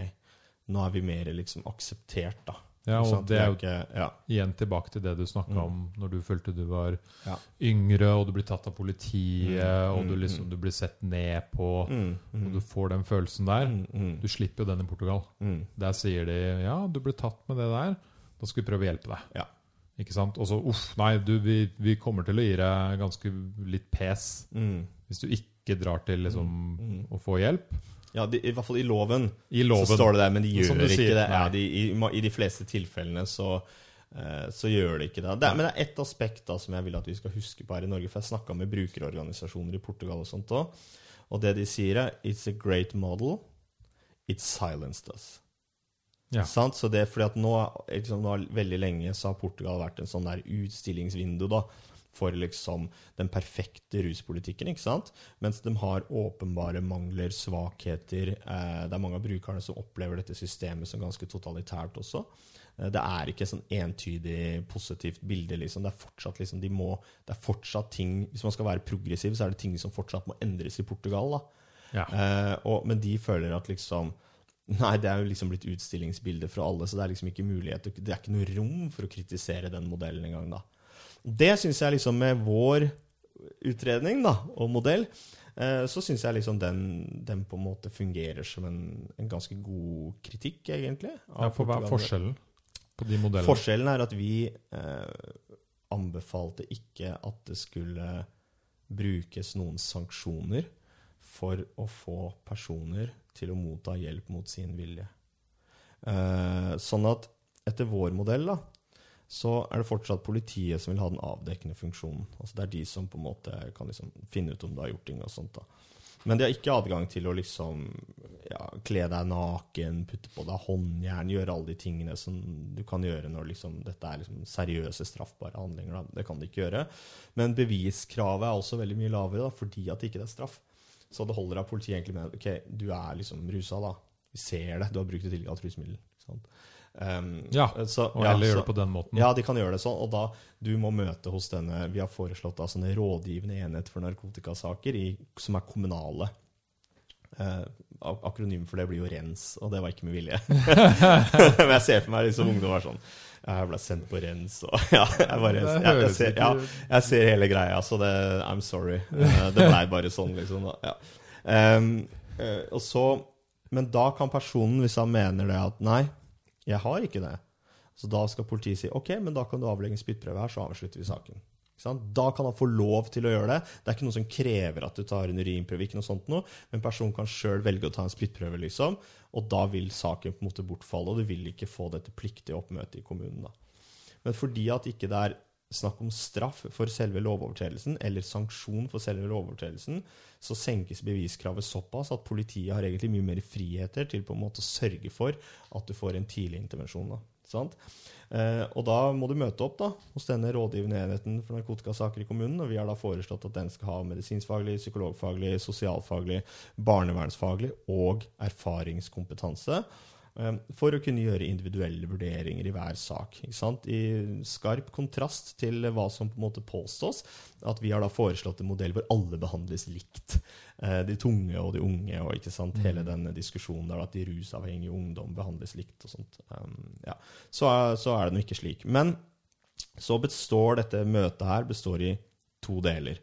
nå er vi mer liksom akseptert, da.
Ja, og det er jo
ikke, ja,
igjen tilbake til det du snakka
Mm.
om når du følte du var
Ja.
yngre, og du blir tatt av politiet,
Mm,
og du
mm,
liksom du blir sett ned på,
mm,
og
mm,
du får den følelsen der.
mm, mm,
Du slipper jo den i Portugal.
mm.
Der sier de ja, du ble tatt med det der, da skal vi prøve å hjelpe deg.
Ja.
Ikke sant? Og så uff, nei, du, vi, vi kommer til å gi deg ganske litt pes
Mm.
hvis du ikke drar til liksom
Mm.
å få hjelp.
Ja, de, i hvert fall i loven,
I loven.
så står det der, men de gjør ikke
sier,
det. Ja, de, i, I de fleste tilfellene så, uh, så gjør de ikke det. det er, men det er ett aspekt da som jeg vil at vi skal huske på her i Norge. For jeg snakka med brukerorganisasjoner i Portugal og sånt òg. Og det de sier, er 'It's a great model. It silenced us'.
Ja.
Sant? Så det er fordi at nå, liksom, nå Veldig lenge så har Portugal vært en sånn der utstillingsvindu da, for liksom den perfekte ruspolitikken. ikke sant? Mens de har åpenbare mangler, svakheter. Eh, det er mange av brukerne som opplever dette systemet som ganske totalitært også. Eh, det er ikke sånn entydig positivt bilde. liksom. Det er fortsatt liksom, de må, det er fortsatt ting, Hvis man skal være progressiv, så er det ting som fortsatt må endres i Portugal.
Ja.
Eh, og, men de føler at liksom Nei, det er jo liksom blitt utstillingsbilde fra alle, så det er liksom ikke mulighet Det er ikke noe rom for å kritisere den modellen engang, da. Det syns jeg liksom med vår utredning da, og modell, eh, så syns jeg liksom den, den på en måte fungerer som en, en ganske god kritikk, egentlig.
ja, for hva er forskjellen på de modellene?
Forskjellen er at vi eh, anbefalte ikke at det skulle brukes noen sanksjoner for å få personer til å motta hjelp mot sin vilje. Eh, sånn at etter vår modell da, så er det fortsatt politiet som vil ha den avdekkende funksjonen. Altså Det er de som på en måte kan liksom finne ut om du har gjort ting og sånt. da. Men de har ikke adgang til å liksom ja, kle deg naken, putte på deg håndjern, gjøre alle de tingene som du kan gjøre når liksom, dette er liksom seriøse, straffbare handlinger. Da. Det kan de ikke gjøre. Men beviskravet er også veldig mye lavere da, fordi at det ikke er straff. Så det holder av politiet egentlig med ok, du er liksom rusa, da. Vi ser det, du har brukt et illegalt rusmiddel. ikke sant? Um,
Ja,
så,
Og
ja,
heller gjøre det på den måten.
ja, de kan gjøre det sånn. Og da du må møte hos denne Vi har foreslått da sånne rådgivende enhet for narkotikasaker i, som er kommunale. Uh, akronym for det blir jo RENS, og det var ikke med vilje. Men jeg ser for meg liksom ungdom er sånn Jeg ble sendt på RENS, og ja, jeg bare jeg, jeg, ser, ja, jeg ser hele greia, så det I'm sorry. Uh, det blei bare sånn, liksom. Da. Ja. Em, eh, og så Men da kan personen, hvis han mener det at nei, jeg har ikke det, så da skal politiet si ok, men da kan du avlegge en spyttprøve her, så avslutter vi saken. Da kan han få lov til å gjøre det. Det er ikke noe som krever at du tar en urinprøve, ikke noe sånt noe, men personen kan sjøl velge å ta en spyttprøve, liksom, og da vil saken på en måte bortfalle, og du vil ikke få dette pliktige oppmøtet i kommunen. da. Men fordi at ikke det er snakk om straff for selve lovovertredelsen, eller sanksjon for selve lovovertredelsen, så senkes beviskravet såpass at politiet har egentlig mye mer friheter til på en måte å sørge for at du får en tidlig intervensjon. Da. Eh, og da må du møte opp da, hos denne rådgivende enheten for narkotikasaker i kommunen. Og vi har da foreslått at den skal ha medisinskfaglig, psykologfaglig, sosialfaglig, barnevernsfaglig og erfaringskompetanse. Eh, for å kunne gjøre individuelle vurderinger i hver sak. I skarp kontrast til hva som på en måte påstås, at vi har da foreslått en modell hvor alle behandles likt. Eh, de tunge og de unge, og ikke sant? hele denne diskusjonen der at de rusavhengige ungdom behandles likt. og sånt. Um, ja. så, så er det nå ikke slik. Men så består dette møtet her består i to deler.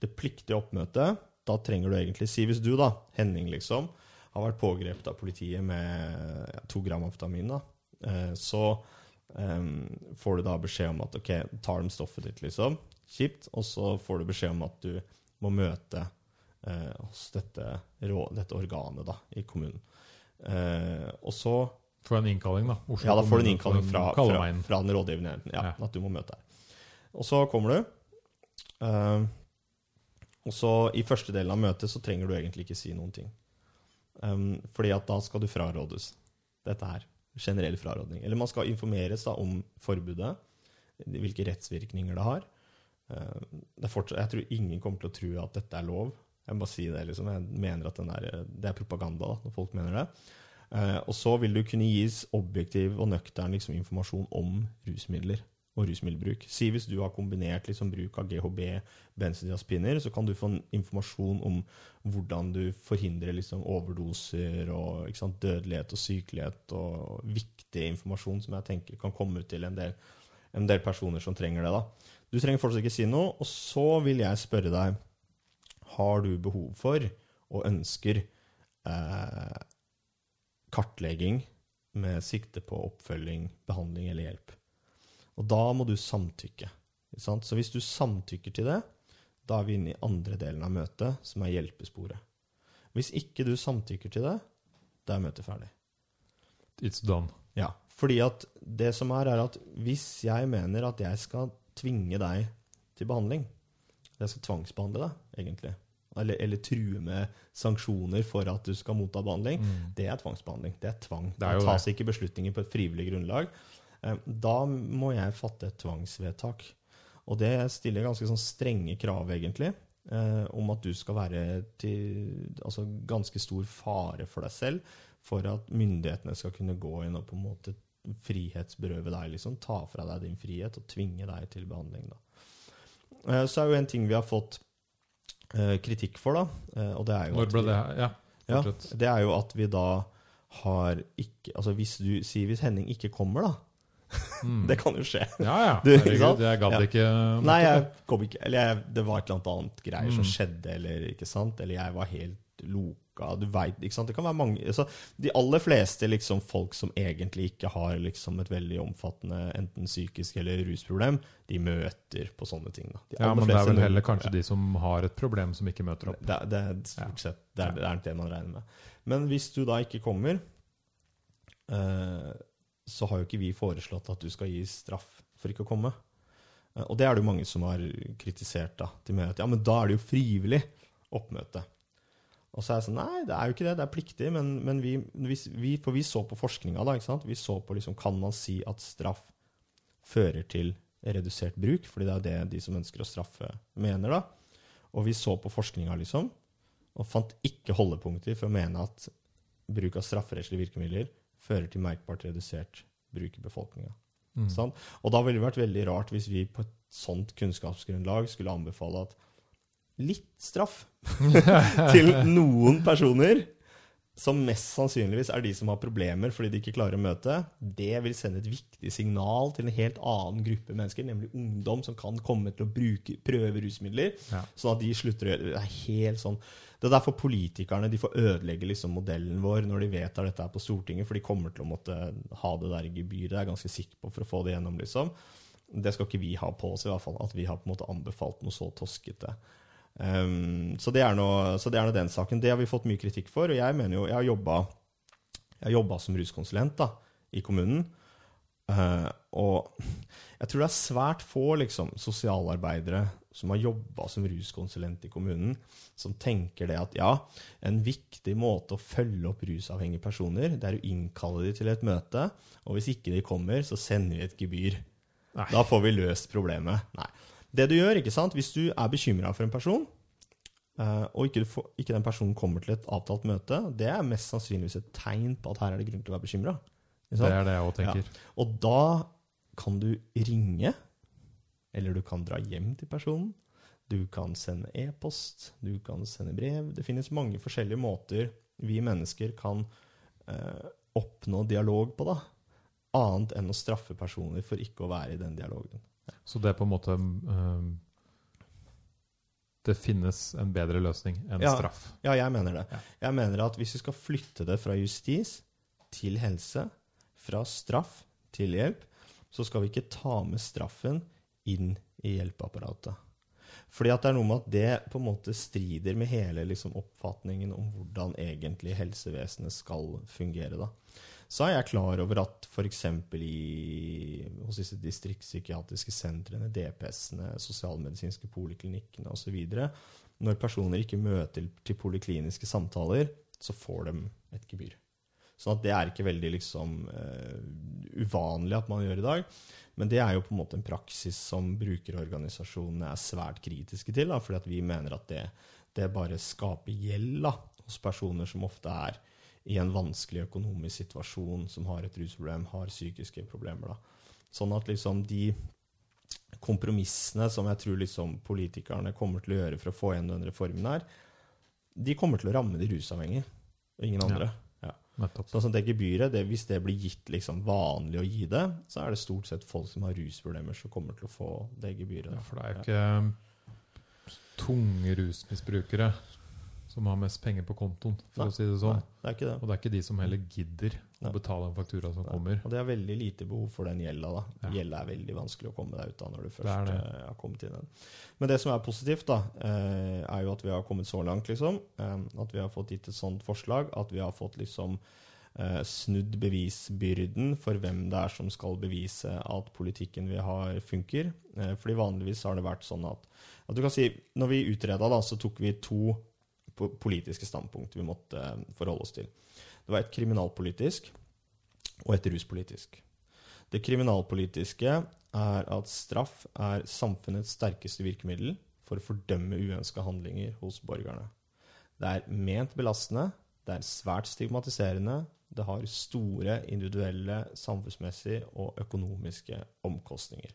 Det pliktige oppmøtet, da trenger du egentlig Si hvis du, da, Henning, liksom, har vært pågrepet av politiet med ja, to gram amfetamin, da, eh, så um, får du da beskjed om at OK, tar de stoffet ditt, liksom, kjipt, og så får du beskjed om at du må møte eh, hos dette, dette, organet da, i kommunen. Eh, og så
Får en innkalling, da.
Oslo ja, da får du en innkalling fra, fra, fra den rådgivende enheten. Ja, ja, At du må møte her. Og så kommer du. Uh, og så I første delen av møtet så trenger du egentlig ikke si noen ting. Um, fordi at da skal du frarådes dette her. Generell frarådning. Eller man skal informeres da om forbudet. Hvilke rettsvirkninger det har. Uh, det fortsatt, jeg tror ingen kommer til å tro at dette er lov. Jeg må bare si det. liksom. Jeg mener at der, det er propaganda da, når folk mener det. Uh, og så vil du kunne gis objektiv og nøktern liksom, informasjon om rusmidler og rusmiddelbruk. Si hvis du har kombinert liksom bruk av GHB, benzodiazepiner, så kan du få informasjon om hvordan du forhindrer liksom overdoser og sant, dødelighet og sykelighet, og viktig informasjon som jeg tenker kan komme ut til en del, en del personer som trenger det. da. Du trenger fortsatt ikke si noe, og så vil jeg spørre deg har du behov for og ønsker eh, kartlegging med sikte på oppfølging, behandling eller hjelp. Og da må du samtykke. Så hvis du samtykker til det, da er vi inne i andre delen av møtet, som er hjelpesporet. Hvis ikke du samtykker til det, da er møtet ferdig.
It's done.
Ja. Fordi at det som er, er at hvis jeg mener at jeg skal tvinge deg til behandling Jeg skal tvangsbehandle deg, egentlig. Eller, eller true med sanksjoner for at du skal motta behandling. Mm. Det er tvangsbehandling. Det er tvang. Det, er det tas ikke beslutninger på et frivillig grunnlag. Eh, da må jeg fatte et tvangsvedtak. Og det stiller ganske sånn strenge krav, egentlig, eh, om at du skal være til altså ganske stor fare for deg selv for at myndighetene skal kunne gå inn og på en måte frihetsberøve deg, liksom, ta fra deg din frihet og tvinge deg til behandling. Da. Eh, så er jo en ting vi har fått eh, kritikk for, da, og det er jo
Når ble det Ja,
ja, det er jo at vi da har ikke Altså hvis du sier hvis Henning ikke kommer, da, Mm. det kan jo skje.
Ja, ja. Du, Herregud, jeg gadd ja. ikke
Nei, jeg kom ikke Eller jeg, det var et eller annet greier mm. som skjedde, eller ikke sant? Eller jeg var helt loka. Du veit, ikke sant? Det kan være mange altså, De aller fleste liksom, folk som egentlig ikke har liksom, et veldig omfattende enten psykisk eller rusproblem, de møter på sånne ting.
De ja, Men det er vel heller kanskje ja. de som har et problem, som ikke møter opp.
Det, det stort sett det er, det er det man regner med. Men hvis du da ikke kommer uh, så har jo ikke vi foreslått at du skal gi straff for ikke å komme. Eh, og det er det jo mange som har kritisert da, til meg. At ja, men da er det jo frivillig oppmøte. Og så er jeg sånn Nei, det er jo ikke det. Det er pliktig. Men, men vi, vi, For vi så på forskninga, da. ikke sant? Vi så på liksom Kan man si at straff fører til redusert bruk? Fordi det er det de som ønsker å straffe, mener, da. Og vi så på forskninga, liksom, og fant ikke holdepunkter for å mene at bruk av strafferettslige virkemidler fører til merkbart redusert bruk i befolkninga. Mm. Sånn? Og da ville det vært veldig rart hvis vi på et sånt kunnskapsgrunnlag skulle anbefale at litt straff til noen personer som mest sannsynligvis er de som har problemer fordi de ikke klarer å møte, det vil sende et viktig signal til en helt annen gruppe mennesker, nemlig ungdom som kan komme til å bruke, prøve rusmidler, ja. sånn at de slutter å gjøre det. Er helt sånn det er derfor politikerne de får ødelegge liksom modellen vår når de vedtar dette her på Stortinget, for de kommer til å måtte ha det der gebyret, jeg er ganske sikker på, for å få det gjennom. liksom. Det skal ikke vi ha på oss, i hvert fall, at vi har på en måte anbefalt noe så toskete. Um, så, det er noe, så det er noe, den saken. Det har vi fått mye kritikk for. Og jeg mener jo, jeg har jobba som ruskonsulent da, i kommunen. Uh, og jeg tror det er svært få liksom, sosialarbeidere som har jobba som ruskonsulent i kommunen, som tenker det at ja, en viktig måte å følge opp rusavhengige personer, det er å innkalle dem til et møte, og hvis ikke de kommer, så sender vi et gebyr. Nei. Da får vi løst problemet. Nei. Det du gjør, ikke sant, hvis du er bekymra for en person, eh, og ikke, får, ikke den personen kommer til et avtalt møte, det er mest sannsynligvis et tegn på at her er det grunn til å være bekymra.
Det er det jeg òg tenker.
Og da kan du ringe, eller du kan dra hjem til personen. Du kan sende e-post, du kan sende brev. Det finnes mange forskjellige måter vi mennesker kan eh, oppnå dialog på, da. Annet enn å straffe personer for ikke å være i den dialogen.
Så det er på en måte um, Det finnes en bedre løsning enn
Ja.
straff.
Ja, jeg mener det.
Ja.
Jeg mener at hvis vi skal flytte det fra justis til helse, fra straff til hjelp, så skal vi ikke ta med straffen inn i hjelpeapparatet. Fordi at det er noe med at det på en måte strider med hele liksom, oppfatningen om hvordan egentlig helsevesenet skal fungere. Da. Så er jeg klar over at f.eks. hos disse distriktspsykiatriske sentrene, DPS-ene, sosialmedisinske poliklinikkene osv., når personer ikke møter til polikliniske samtaler, så får de et gebyr. Sånn at det er ikke veldig liksom, uh, uvanlig at man gjør i dag. Men det er jo på en måte en praksis som brukerorganisasjonene er svært kritiske til. Fordi vi mener at det, det bare skaper gjeld da, hos personer som ofte er i en vanskelig økonomisk situasjon, som har et rusproblem, har psykiske problemer. Da. Sånn at liksom de kompromissene som jeg tror liksom politikerne kommer til å gjøre for å få igjen den reformen her, de kommer til å ramme de rusavhengige, og ingen andre. Ja.
Ja.
Sånn det gebyret, det, Hvis det blir gitt liksom vanlig å gi det, så er det stort sett folk som har rusproblemer, som kommer til å få det gebyret.
Ja, for det er jo ikke tunge rusmisbrukere som har mest penger på kontoen, for
Nei,
å si det sånn.
Nei, det er ikke det.
Og det er ikke de som heller gidder å betale en faktura som
Nei.
kommer.
Og det er veldig lite behov for den gjelda. da.
Ja.
Gjelda er veldig vanskelig å komme deg ut av når du først
det.
eh, har kommet inn i den. Men det som er positivt, da, eh, er jo at vi har kommet så langt, liksom. eh, At vi har fått gitt et sånt forslag. At vi har fått liksom snudd bevisbyrden for hvem det er som skal bevise at politikken vi har, funker. Fordi vanligvis har det vært sånn at, at du kan si, Når vi utreda, da, så tok vi to politiske standpunkt vi måtte eh, forholde oss til. Det var et kriminalpolitisk og et ruspolitisk. Det kriminalpolitiske er at straff er samfunnets sterkeste virkemiddel for å fordømme uønska handlinger hos borgerne. Det er ment belastende, det er svært stigmatiserende, det har store individuelle, samfunnsmessige og økonomiske omkostninger.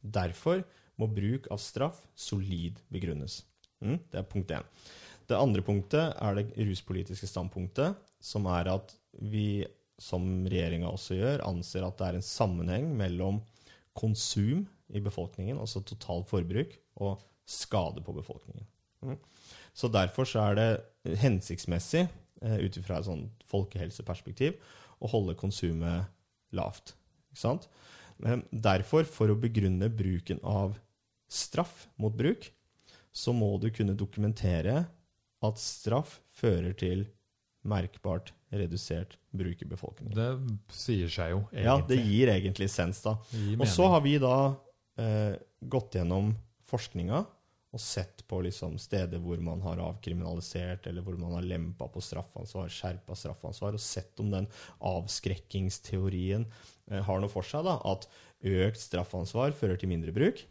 Derfor må bruk av straff solid begrunnes. Mm, det er punkt én. Det andre punktet er det ruspolitiske standpunktet, som er at vi, som regjeringa også gjør, anser at det er en sammenheng mellom konsum i befolkningen, altså totalt forbruk, og skade på befolkningen. Mm. Så derfor så er det hensiktsmessig, eh, ut ifra et sånn folkehelseperspektiv, å holde konsumet lavt. Ikke sant? Derfor, for å begrunne bruken av straff mot bruk, så må du kunne dokumentere at straff fører til merkbart redusert bruk i befolkningen.
Det sier seg jo, egentlig.
Ja, det gir egentlig sens, da. Og så har vi da eh, gått gjennom forskninga og sett på liksom steder hvor man har avkriminalisert, eller hvor man har lempa på straffansvar, skjerpa straffansvar, og sett om den avskrekkingsteorien eh, har noe for seg. da, At økt straffansvar fører til mindre bruk.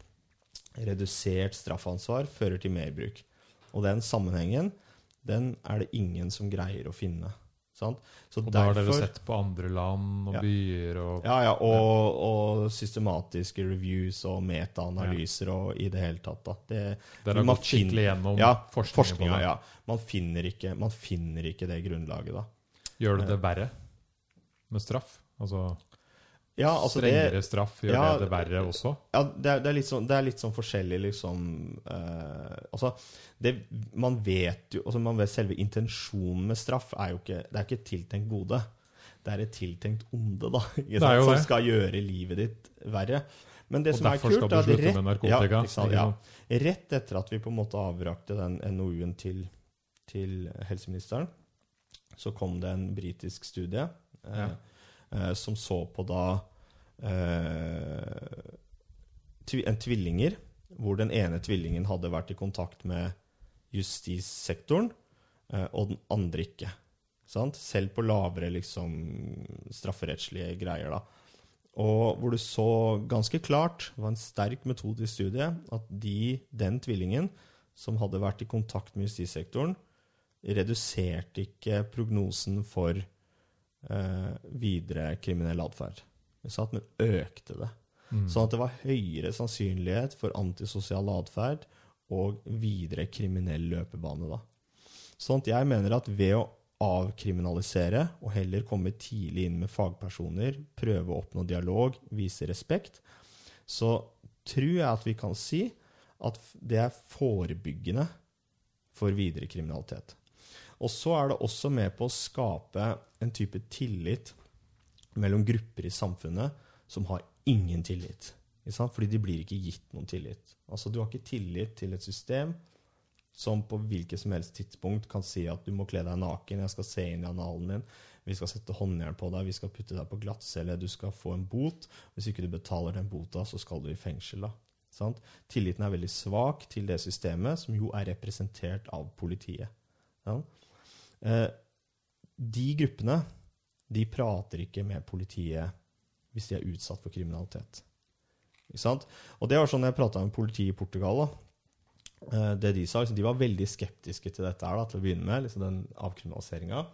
Redusert straffansvar fører til mer bruk. Og den sammenhengen den er det ingen som greier å finne. Sant? Så
Og da har dere sett på andre land og
Ja.
byer og
ja, ja, og, og systematiske reviews og metaanalyser og i det hele tatt. Da. Det,
Dere har
man
gått skikkelig gjennom
ja, forskninga. Ja. Man, finner ikke, man finner ikke det grunnlaget, da.
Gjør det det verre med straff? Altså,
Ja, altså det,
strengere straff, gjør
ja,
det det verre også?
ja, det, er, det, er litt sånn, det er litt sånn forskjellig, liksom eh, Altså, det, man vet jo altså man vet Selve intensjonen med straff er jo ikke Det er ikke et tiltenkt gode. Det er et tiltenkt onde, da,
Det
sant, som skal gjøre livet ditt verre. Men det
Og
som er kult, er at rett, Ja, sant, ja. Rett etter at vi på en måte avrakte den NOU-en til, til helseministeren, så kom det en britisk studie eh, eh, som så på da eh, en tvillinger, hvor den ene tvillingen hadde vært i kontakt med justissektoren, eh, og den andre ikke. Sant? Selv på lavere liksom, strafferettslige greier. da. Og hvor du så ganske klart, det var en sterk metode i studiet, at de, den tvillingen som hadde vært i kontakt med justissektoren, reduserte ikke prognosen for eh, videre kriminell atferd. Men økte det. Mm. Sånn at det var høyere sannsynlighet for antisosial atferd og videre kriminell løpebane. da. Sånn at jeg mener at ved å avkriminalisere og heller komme tidlig inn med fagpersoner, prøve å oppnå dialog, vise respekt, så tror jeg at vi kan si at det er forebyggende for videre kriminalitet. Og så er det også med på å skape en type tillit mellom grupper i samfunnet som har ingen tillit. Fordi de blir ikke gitt noen tillit. Altså, Du har ikke tillit til et system som på hvilket som helst tidspunkt kan si at du må kle deg naken, jeg skal se inn i analen din, vi skal sette håndjern på deg, vi skal putte deg på glattcelle, du skal få en bot. Hvis ikke du betaler den bota, så skal du i fengsel. da. Sant? Tilliten er veldig svak til det systemet, som jo er representert av politiet. Eh, de gruppene de prater ikke med politiet hvis de er utsatt for kriminalitet. Og det var sånn jeg prata med politiet i Portugal. da. Eh, det De sa, liksom, de var veldig skeptiske til dette her, da, til å begynne med, liksom den avkriminaliseringa.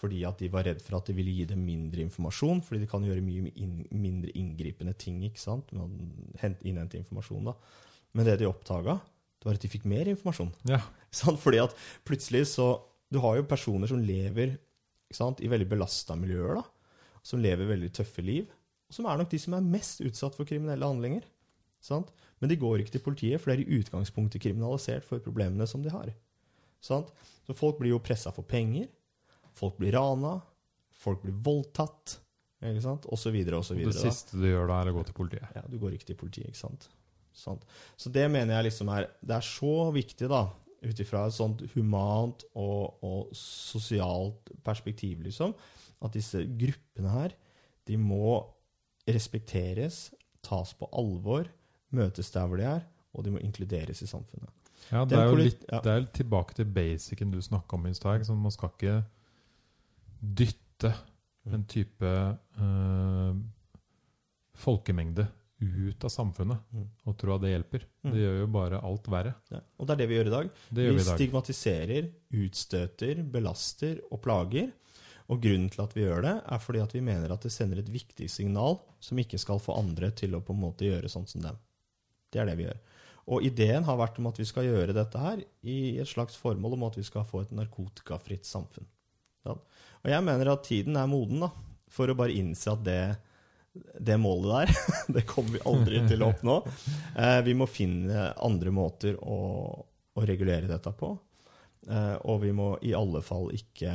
Fordi at de var redd for at det ville gi dem mindre informasjon. Fordi de kan gjøre mye inn, mindre inngripende ting ikke sant? med å innhente informasjon. da. Men det de oppdaga, var at de fikk mer informasjon.
Ja.
Fordi at plutselig så Du har jo personer som lever sant, i veldig belasta miljøer. da, Som lever veldig tøffe liv og som er nok de som er mest utsatt for kriminelle handlinger. Sant? Men de går ikke til politiet, for det er i utgangspunktet kriminalisert for problemene som de har. Sant? Så folk blir jo pressa for penger, folk blir rana, folk blir voldtatt, ikke sant? og så videre og så videre.
Det siste du gjør da, er å gå til politiet?
Ja, du går ikke til politiet, ikke sant. sant? Så det mener jeg liksom er Det er så viktig, da, ut ifra et sånt humant og, og sosialt perspektiv, liksom, at disse gruppene her, de må respekteres, tas på alvor, møtes der hvor de er, og de må inkluderes i samfunnet.
Ja, Det er jo litt, det er tilbake til basicen du snakka om i stad. Man skal ikke dytte en type øh, folkemengde ut av samfunnet mm. og tro at det hjelper. Mm. Det gjør jo bare alt verre.
Ja. Og det er det vi gjør i dag. vi, vi dag. stigmatiserer, utstøter, belaster og plager. Og grunnen til at vi gjør det, er fordi at vi mener at det sender et viktig signal som ikke skal få andre til å på en måte gjøre sånn som dem. Det er det vi gjør. Og ideen har vært om at vi skal gjøre dette her i et slags formål om at vi skal få et narkotikafritt samfunn. Ja. Og jeg mener at tiden er moden da, for å bare innse at det, det målet der, det kommer vi aldri til å oppnå. Eh, vi må finne andre måter å, å regulere dette på. Uh, og vi må i alle fall ikke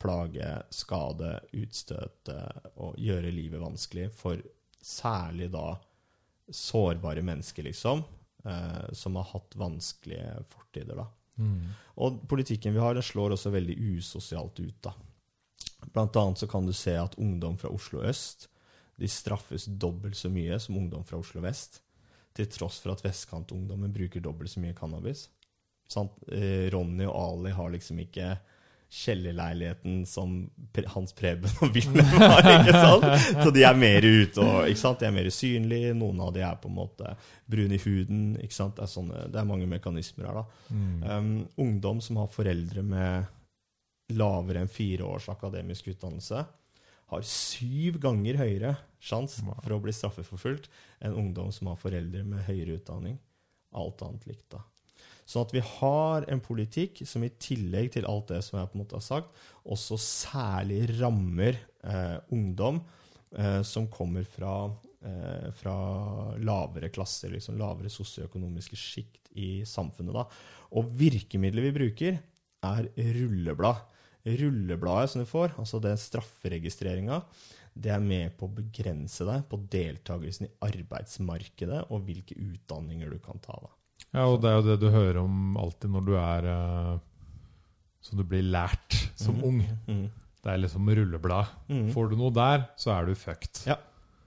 plage, skade, utstøte og gjøre livet vanskelig for særlig da sårbare mennesker, liksom, uh, som har hatt vanskelige fortider. da. Mm. Og politikken vi har, den slår også veldig usosialt ut. da. Blant annet så kan du se at ungdom fra Oslo øst de straffes dobbelt så mye som ungdom fra Oslo vest, til tross for at vestkantungdommen bruker dobbelt så mye cannabis. Sant? Eh, Ronny og Ali har liksom ikke kjellerleiligheten som Hans Preben og Wilhelm har. ikke sant? Så de er mer ute og ikke sant? De er mer synlige. Noen av de er på en måte brune i huden. ikke sant? Det er, sånne, det er mange mekanismer her. da. Mm. Um, ungdom som har foreldre med lavere enn fire års akademisk utdannelse, har syv ganger høyere sjanse for å bli straffeforfulgt enn ungdom som har foreldre med høyere utdanning. Alt annet likt, da. Sånn at vi har en politikk som i tillegg til alt det som jeg på en måte har sagt, også særlig rammer eh, ungdom eh, som kommer fra, eh, fra lavere klasser, liksom lavere sosioøkonomiske sjikt i samfunnet. Da. Og virkemidlet vi bruker, er rulleblad. Rullebladet som du får, altså det strafferegistreringa, det er med på å begrense deg på deltakelsen i arbeidsmarkedet og hvilke utdanninger du kan ta. da.
Ja, og det er jo det du hører om alltid når du er uh, Som du blir lært som mm. ung. Mm. Det er liksom rulleblad. Mm. Får du noe der, så er du fucked.
Ja,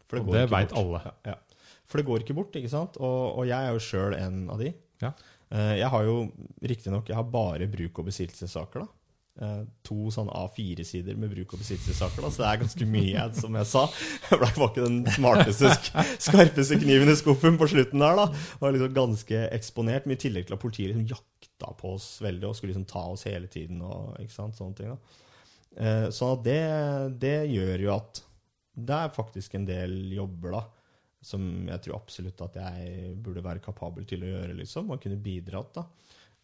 for det og det veit alle. Ja,
ja. For det går ikke bort, ikke sant? Og, og jeg er jo sjøl en av de.
Ja.
Uh, jeg har jo riktignok bare bruk- og besittelsessaker. da. Eh, to sånn A4-sider med bruk- og besittelsessaker. Så det er ganske mye, som jeg sa. Det var ikke den smarteste, skarpeste kniven i skuffen på slutten der. da. Det var liksom ganske eksponert, men i tillegg til at politiet liksom jakta på oss veldig og skulle liksom ta oss hele tiden. og ikke sant, sånne ting da. Eh, så det, det gjør jo at det er faktisk en del jobber da, som jeg tror absolutt at jeg burde være kapabel til å gjøre, liksom, og kunne bidratt, da,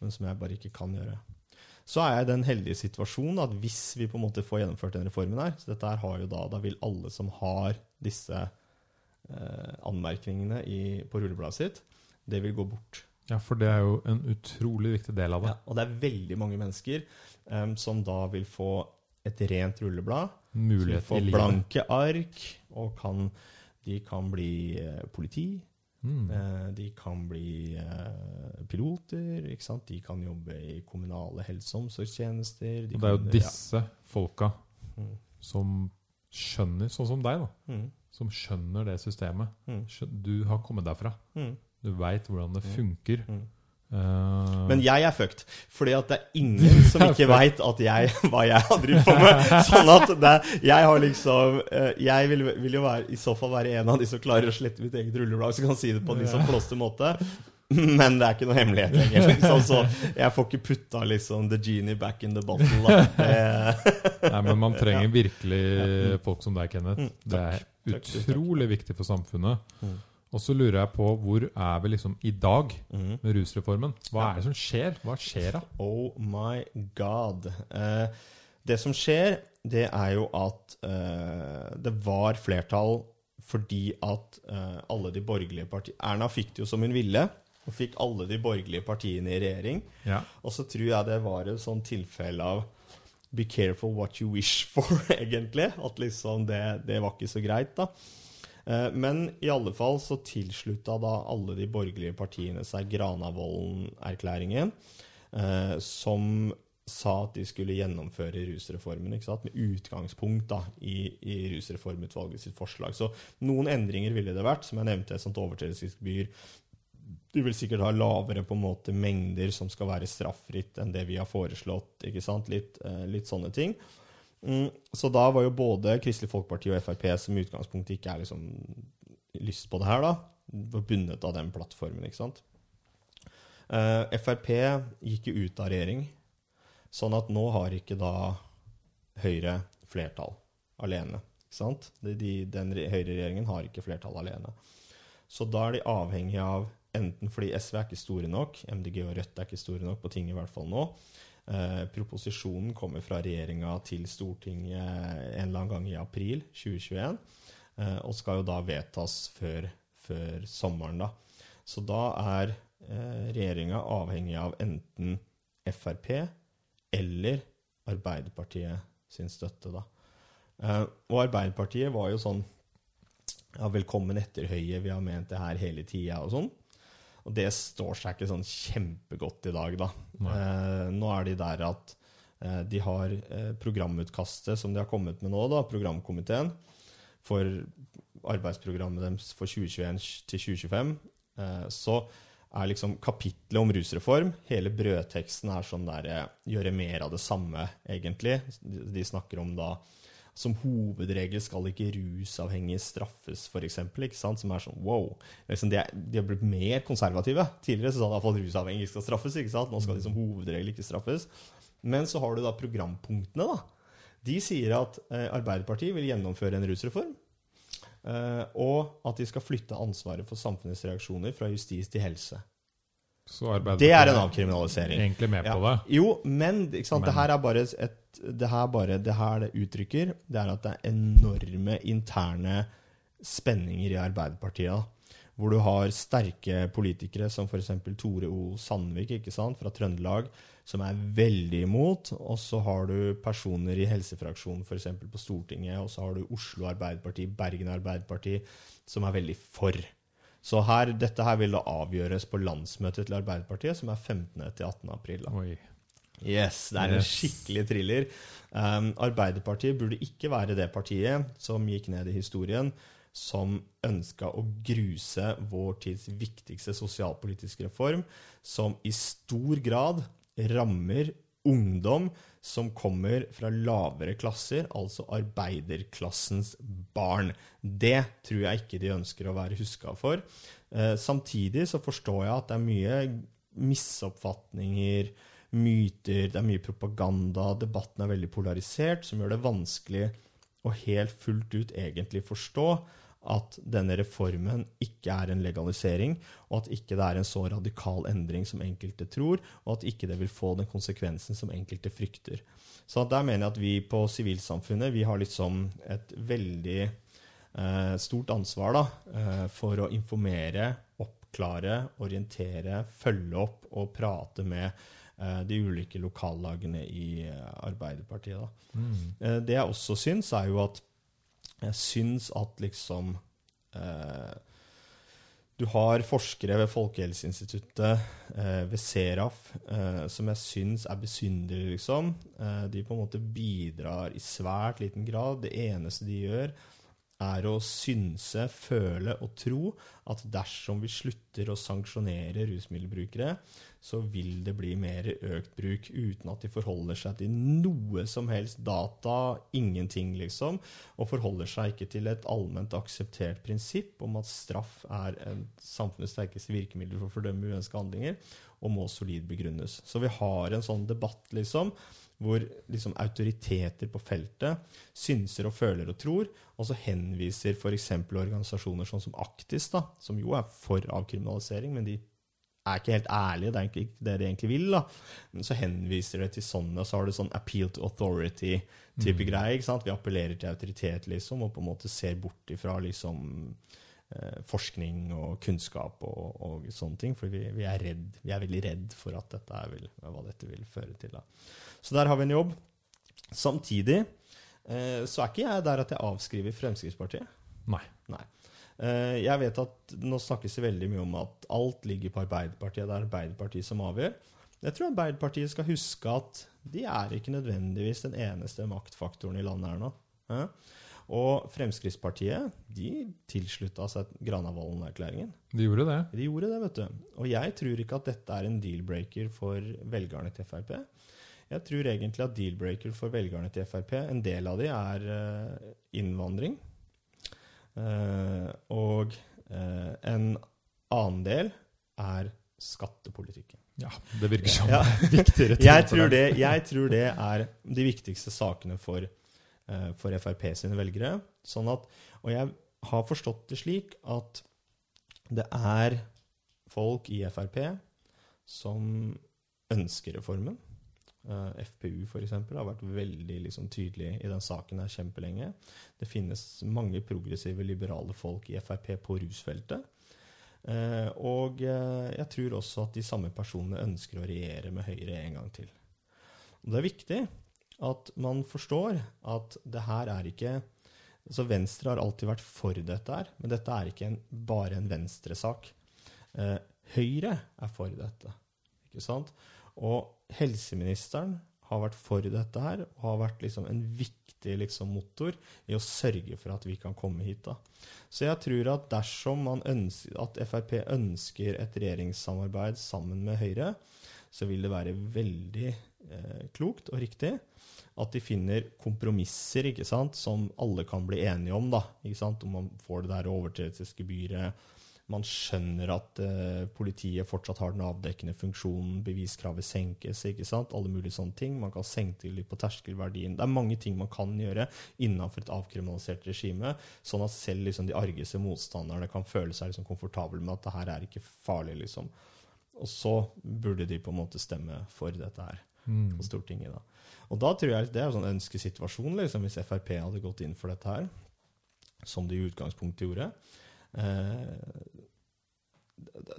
men som jeg bare ikke kan gjøre. Så er jeg i den heldige situasjonen at hvis vi på en måte får gjennomført den reformen her, så dette her har jo da, da vil alle som har disse eh, anmerkningene i, på rullebladet sitt, det vil gå bort.
Ja, for det er jo en utrolig viktig del av det.
Ja, og det er veldig mange mennesker um, som da vil få et rent rulleblad.
Mulighet
som får blanke ark, og kan, de kan bli eh, politi.
Mm.
Eh, de kan bli eh, piloter. ikke sant? De kan jobbe i kommunale helse- og omsorgstjenester. De
det er jo disse folka
Mm.
som skjønner, sånn som deg, da,
Mm.
som skjønner det systemet.
Mm.
Du har kommet derfra.
Mm.
Du veit hvordan det funker.
Mm.
Eh,
Men jeg er fucked, fordi at det er ingen som ikke veit hva jeg har drevet på med. Sånn at det, jeg har liksom eh, Jeg vil, vil jo være, i så fall være en av de som klarer å slette mitt eget rulleblad, så kan si det på en litt sånn flåste måte. Men det er ikke noe hemmelighet lenger. Liksom, så jeg får ikke putta liksom the genie back in the bottle.
Nei, men man trenger virkelig folk som deg, Kenneth.
Mm,
Det er utrolig viktig for samfunnet. Og så lurer jeg på hvor er vi liksom i dag
Mhm.
med rusreformen? Hva er det som skjer? Hva skjer da?
Oh my god. Eh, det som skjer, det er jo at eh, det var flertall fordi at eh, alle de borgerlige partiene Erna fikk det jo som hun ville, og fikk alle de borgerlige partiene i regjering.
Ja.
Og så tror jeg det var et sånt tilfelle av Be careful what you wish for, egentlig. At liksom det, det var ikke så greit, da. Eh, Men i alle fall så tilslutta da alle de borgerlige partiene seg Granavolden-erklæringen, eh, som sa at de skulle gjennomføre rusreformen, med utgangspunkt da, i, i Rusreformutvalget sitt forslag. Så noen endringer ville det vært, som jeg nevnte, et sånt overtredelsesgebyr. Du vil sikkert ha lavere på en måte mengder som skal være straffritt enn det vi har foreslått. ikke sant? Litt, eh, litt sånne ting. Mm, så da var jo både Kristelig Folkeparti og Frp, som i utgangspunktet ikke er liksom lyst på det her, da, var bundet av den plattformen. ikke sant? Uh, Frp gikk jo ut av regjering, sånn at nå har ikke da Høyre flertall alene. ikke sant? De, de, den Høyre-regjeringen har ikke flertall alene. Så da er de avhengig av enten fordi SV er ikke store nok, MDG og Rødt er ikke store nok på ting i hvert fall nå. Eh, proposisjonen kommer fra regjeringa til Stortinget en eller annen gang i april 2021, eh, og skal jo da vedtas før, før sommeren, da. Så da er eh, regjeringa avhengig av enten Frp eller Arbeiderpartiet sin støtte, da. Eh, og Arbeiderpartiet var jo sånn ja, velkommen etter Høyre, vi har ment det her hele tida og sånn. Og det står seg ikke sånn kjempegodt i dag, da. Eh, nå er de der at eh, de har eh, programutkastet som de har kommet med nå, da, programkomiteen, for arbeidsprogrammet deres for 2021 til 2025. Eh, så er liksom kapitlet om rusreform Hele brødteksten er sånn der eh, Gjøre mer av det samme, egentlig. De, de snakker om da som hovedregel skal ikke rusavhengige straffes, f.eks. Som er sånn wow. Liksom de, er, de har blitt mer konservative. Tidligere så sa de iallfall rusavhengige skal straffes. ikke sant? Nå skal de som hovedregel ikke straffes. Men så har du da programpunktene. da. De sier at eh, Arbeiderpartiet vil gjennomføre en rusreform. Eh, og at de skal flytte ansvaret for samfunnets reaksjoner fra justis til helse. Det er en avkriminalisering.
egentlig med på
Ja.
det.
Jo, men, ikke sant?
Men-
det her er bare et det her, bare, det her det uttrykker, det er at det er enorme interne spenninger i Arbeiderpartiet. Hvor du har sterke politikere som f.eks. Tore O. Sandvik ikke sant, fra Trøndelag, som er veldig imot. Og så har du personer i helsefraksjonen f.eks. på Stortinget. Og så har du Oslo Arbeiderparti, Bergen Arbeiderparti, som er veldig for. Så her, dette her vil da avgjøres på landsmøtet til Arbeiderpartiet, som er 15. til 18. april. Da.
Oi.
Yes, det er en skikkelig thriller. Um, Arbeiderpartiet burde ikke være det partiet som gikk ned i historien som ønska å gruse vår tids viktigste sosialpolitiske reform, som i stor grad rammer ungdom som kommer fra lavere klasser, altså arbeiderklassens barn. Det tror jeg ikke de ønsker å være huska for. Eh, samtidig så forstår jeg at det er mye misoppfatninger, myter, det er mye propaganda, debatten er veldig polarisert, som gjør det vanskelig å helt fullt ut egentlig forstå at denne reformen ikke er en legalisering, og at ikke det er en så radikal endring som enkelte tror, og at ikke det vil få den konsekvensen som enkelte frykter. Så der mener jeg at vi på sivilsamfunnet vi har liksom et veldig eh, stort ansvar da, eh, for å informere, oppklare, orientere, følge opp og prate med de ulike lokallagene i eh, Arbeiderpartiet.
Mm.
Eh, det jeg også syns, er jo at jeg syns at liksom eh, Du har forskere ved Folkehelseinstituttet, eh, ved Seraf, eh, som jeg syns er besynderlige, liksom. Eh, de på en måte bidrar i svært liten grad. Det eneste de gjør, er å synse, føle og tro at dersom vi slutter å sanksjonere rusmiddelbrukere, så vil det bli mer økt bruk, uten at de forholder seg til noe som helst data, ingenting, liksom, og forholder seg ikke til et allment akseptert prinsipp om at straff er en samfunnets sterkeste virkemiddel for å fordømme uønskede handlinger, og må solid begrunnes. Så vi har en sånn debatt, liksom, hvor liksom autoriteter på feltet synser og føler og tror, og så henviser f.eks. organisasjoner sånn som Aktis, da, som jo er for avkriminalisering, men de er ikke helt ærlige, det er ikke det de egentlig vil. da. Men så henviser det til sånne, og så har du sånn appeal to authority-type
Mm.
greie. ikke sant? Vi appellerer til autoritet, liksom, og på en måte ser bort ifra liksom eh, forskning og kunnskap og, og sånne ting. For vi, vi, er redd, vi er veldig redd for at dette er vil, hva dette vil føre til. da. Så der har vi en jobb. Samtidig eh, så er ikke jeg der at jeg avskriver Fremskrittspartiet.
Nei.
Eh, jeg vet at nå snakkes det veldig mye om at alt ligger på Arbeiderpartiet. Det er Arbeiderpartiet som avgjør. Jeg tror Arbeiderpartiet skal huske at de er ikke nødvendigvis den eneste maktfaktoren i landet her nå. Eh? Og Fremskrittspartiet de tilslutta seg Granavolden-erklæringen.
De gjorde det.
De gjorde det, vet du. Og jeg tror ikke at dette er en deal-breaker for velgerne til Frp. Jeg tror egentlig at deal-breaker for velgerne til Frp, en del av de er eh, innvandring. Eh, og eh, en annen del er skattepolitikken.
Ja, det virker som
Ja.
viktigere ting
Jeg tror, det, jeg tror det er de viktigste sakene for, eh, for Frp sine velgere. Sånn at, og jeg har forstått det slik at det er folk i Frp som ønsker reformen. Eh, FPU for eksempel, har vært veldig liksom, tydelig i den saken her kjempelenge. Det finnes mange progressive, liberale folk i Frp på rusfeltet. Eh, og eh, jeg tror også at de samme personene ønsker å regjere med Høyre en gang til. Og det er viktig at man forstår at det her er ikke så Venstre har alltid vært for dette her, men dette er ikke en, bare en venstresak. Høyre er for dette, ikke sant? Og helseministeren har vært for dette her, og har vært liksom en viktig liksom, motor i å sørge for at vi kan komme hit. da. Så jeg tror at dersom ønsker, at Frp ønsker et regjeringssamarbeid sammen med Høyre, så vil det være veldig eh, klokt og riktig at de finner kompromisser ikke sant, som alle kan bli enige om. da, ikke sant, Om man får det der overtredelsesgebyret, man skjønner at eh, politiet fortsatt har den avdekkende funksjonen, beviskravet senkes, ikke sant? alle mulige sånne ting. Man kan senke litt på terskelverdien. Det er mange ting man kan gjøre innenfor et avkriminalisert regime, sånn at selv liksom, de argeste motstanderne kan føle seg liksom, komfortable med at det her er ikke farlig. liksom. Og så burde de på en måte stemme for dette her
Mm.
på Stortinget. da. Og da tror jeg det er en sånn ønskesituasjon, liksom, hvis Frp hadde gått inn for dette her, som de i utgangspunktet gjorde. Eh,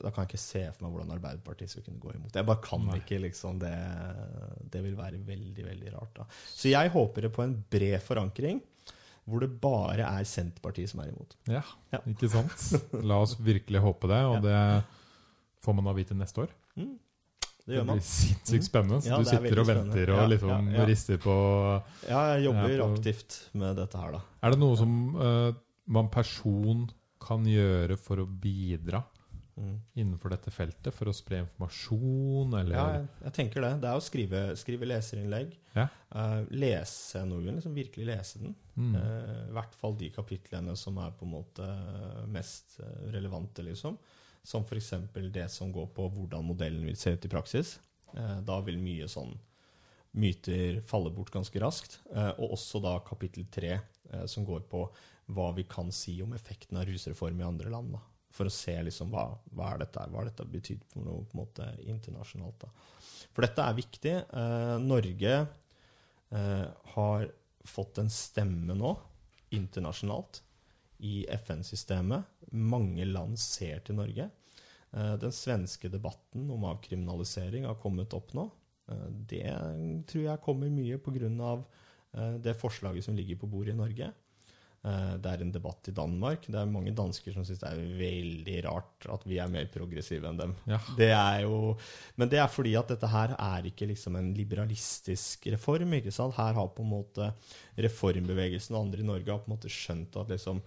da kan jeg ikke se for meg hvordan Arbeiderpartiet skal kunne gå imot. Jeg bare kan
Nei.
ikke, liksom. Det, det vil være veldig, veldig rart. da. Så jeg håper det på en bred forankring, hvor det bare er Senterpartiet som er imot.
Ja,
Ja.
ikke sant? La oss virkelig håpe det, og det får man da vite neste år.
Mm. Det gjør man.
Det blir sinnssykt spennende. Så
Ja,
du
er
sitter og venter
spennende.
og liksom
ja,
rister på
Ja, jeg jobber
på-
aktivt med dette her, da.
Er det noe som uh, man person kan gjøre for å bidra
Mm.
innenfor dette feltet for å spre informasjon, eller
Ja, jeg, jeg tenker det. Det er å skrive, skrive leserinnlegg.
Ja.
Uh, lese NOU-en, liksom virkelig lese den.
Mm.
Uh, I hvert fall de kapitlene som er på en måte mest eh, relevante, liksom. Som f.eks. det som går på hvordan modellen vil se ut i praksis. Uh, da vil mye sånn myter falle bort ganske raskt. Og også da kapittel tre, som går på hva vi kan si om effekten av rusreform i andre land. da. For å se liksom hva, hva er dette her, hva dette betydd for noe på en måte internasjonalt. da. For dette er viktig. Eh, Norge eh, har fått en stemme nå internasjonalt i FN-systemet. Mange land ser til Norge. Eh, Den svenske debatten om avkriminalisering har kommet opp nå. Eh, Det tror jeg kommer mye pga. det forslaget som ligger på bordet i Norge. Eh, Det er en debatt i Danmark. Det er mange dansker som syns det er veldig rart at vi er mer progressive enn dem.
Ja.
Det er jo, men det er fordi at dette her er ikke liksom en liberalistisk reform. ikke sant? Her har på en måte reformbevegelsen og andre i Norge har på en måte skjønt at liksom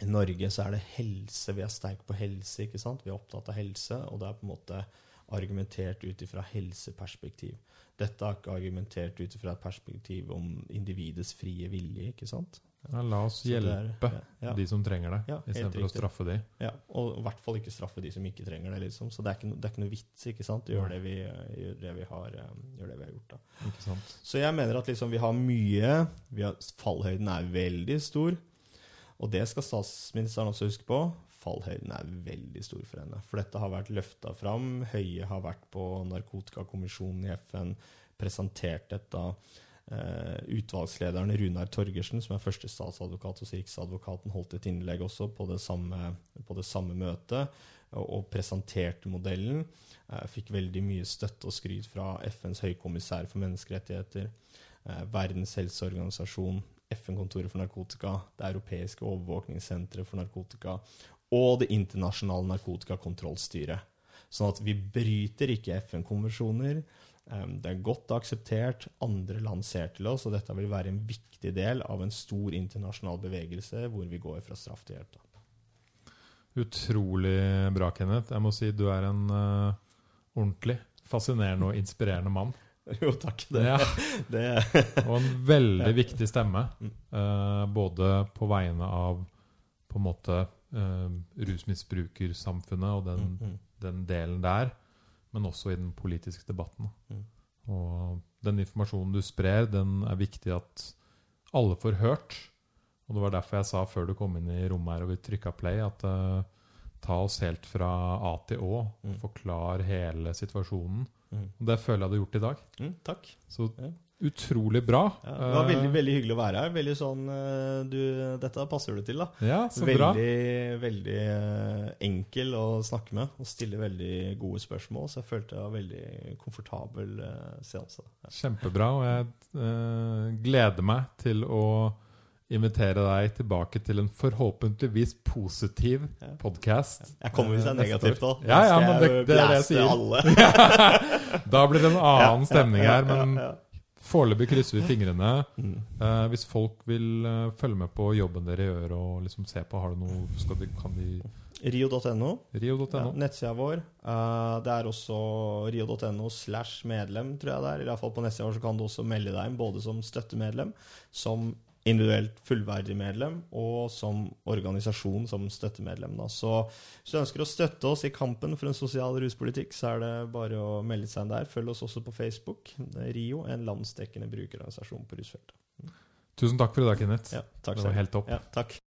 i Norge så er det helse. Vi er sterke på helse. ikke sant? Vi er opptatt av helse, og det er på en måte argumentert ut ifra helseperspektiv. Dette er ikke argumentert ut ifra et perspektiv om individets frie vilje. ikke sant?
Ja, la oss
Så det er-
hjelpe
ja,
de som trenger det,
Ja,
istedenfor å straffe de.
ja, og i hvert fall ikke straffe de som ikke trenger det. liksom. Så det er ikke, det er ikke noe vits ikke sant? Gjør det vi, gjør det vi, har, eh, gjør det vi har gjort. da.
Ikke sant?
Så jeg mener at liksom vi har mye vi har, Fallhøyden er veldig stor. Og det skal statsministeren også huske på. Fallhøyden er veldig stor for henne. For dette har vært løfta fram. Høie har vært på narkotikakommisjonen i FN, presentert dette. Eh, utvalgslederen Runar Torgersen, som er første statsadvokat hos Riksadvokaten, holdt et innlegg også på det samme, på det samme møtet og, og presenterte modellen. Eh, fikk veldig mye støtte og skryt fra FNs høykommissær for menneskerettigheter, eh, Verdens helseorganisasjon, FN-kontoret for narkotika, Det europeiske overvåkningssenteret for narkotika og Det internasjonale narkotikakontrollstyret. Sånn at vi bryter ikke FN-konvensjoner. Eh, Det er godt akseptert. Andre land ser til oss, og dette vil være en viktig del av en stor internasjonal bevegelse hvor vi går fra straff til hjelp.
Utrolig bra, Kenneth. Jeg må si du er en uh, ordentlig fascinerende og inspirerende mann.
Jo, takk. Det,
Ja,
det,
og en veldig viktig stemme.
Mm.
eh, både på vegne av på en måte uh, rusmisbrukersamfunnet og den,
Mm, -hmm.
den delen der, men også i den politiske debatten.
Mm.
Og den informasjonen du sprer, den er viktig at alle får hørt. Og det var derfor jeg sa før du kom inn i rommet her og vi trykka play, at uh, ta oss helt fra A til Å.
Mm.
Forklar hele situasjonen.
Mm.
Og det føler jeg du har gjort i dag.
Mm, takk.
Så
Ja.
Utrolig bra.
Ja, det var veldig
Eh,
veldig hyggelig å være her. Veldig sånn, eh, du, Dette passer du til, da.
Ja, så
veldig
bra.
veldig eh, enkel å snakke med og stille veldig gode spørsmål. Så jeg følte det var veldig komfortabel seanse. Ja.
Kjempebra. Og jeg uh, gleder meg til å invitere deg tilbake til en forhåpentligvis positiv
Ja.
podkast.
Jeg kommer hvis det er negativt òg.
Ja, ja, men det- det er det jeg sier. Da blir det en annen stemning her, men. Foreløpig krysser vi fingrene.
Mm.
Eh, hvis folk vil eh, følge med på jobben dere gjør og liksom se på, har du noe skal de, Kan de
Rio.no, ja, nettsida vår. Eh, det er også rio.no slash medlem, tror jeg det er. I hvert fall på nettsida vår så kan du også melde deg inn både som støttemedlem, som individuelt fullverdig medlem og som organisasjon som støttemedlem. Da. Så hvis du ønsker å støtte oss i kampen for en sosial ruspolitikk, så er det bare å melde seg inn der. Følg oss også på Facebook. RIO, en landsdekkende brukerorganisasjon på rusfeltet.
Tusen takk for i dag, Kenneth.
Ja, takk
det var helt topp.
Ja, takk.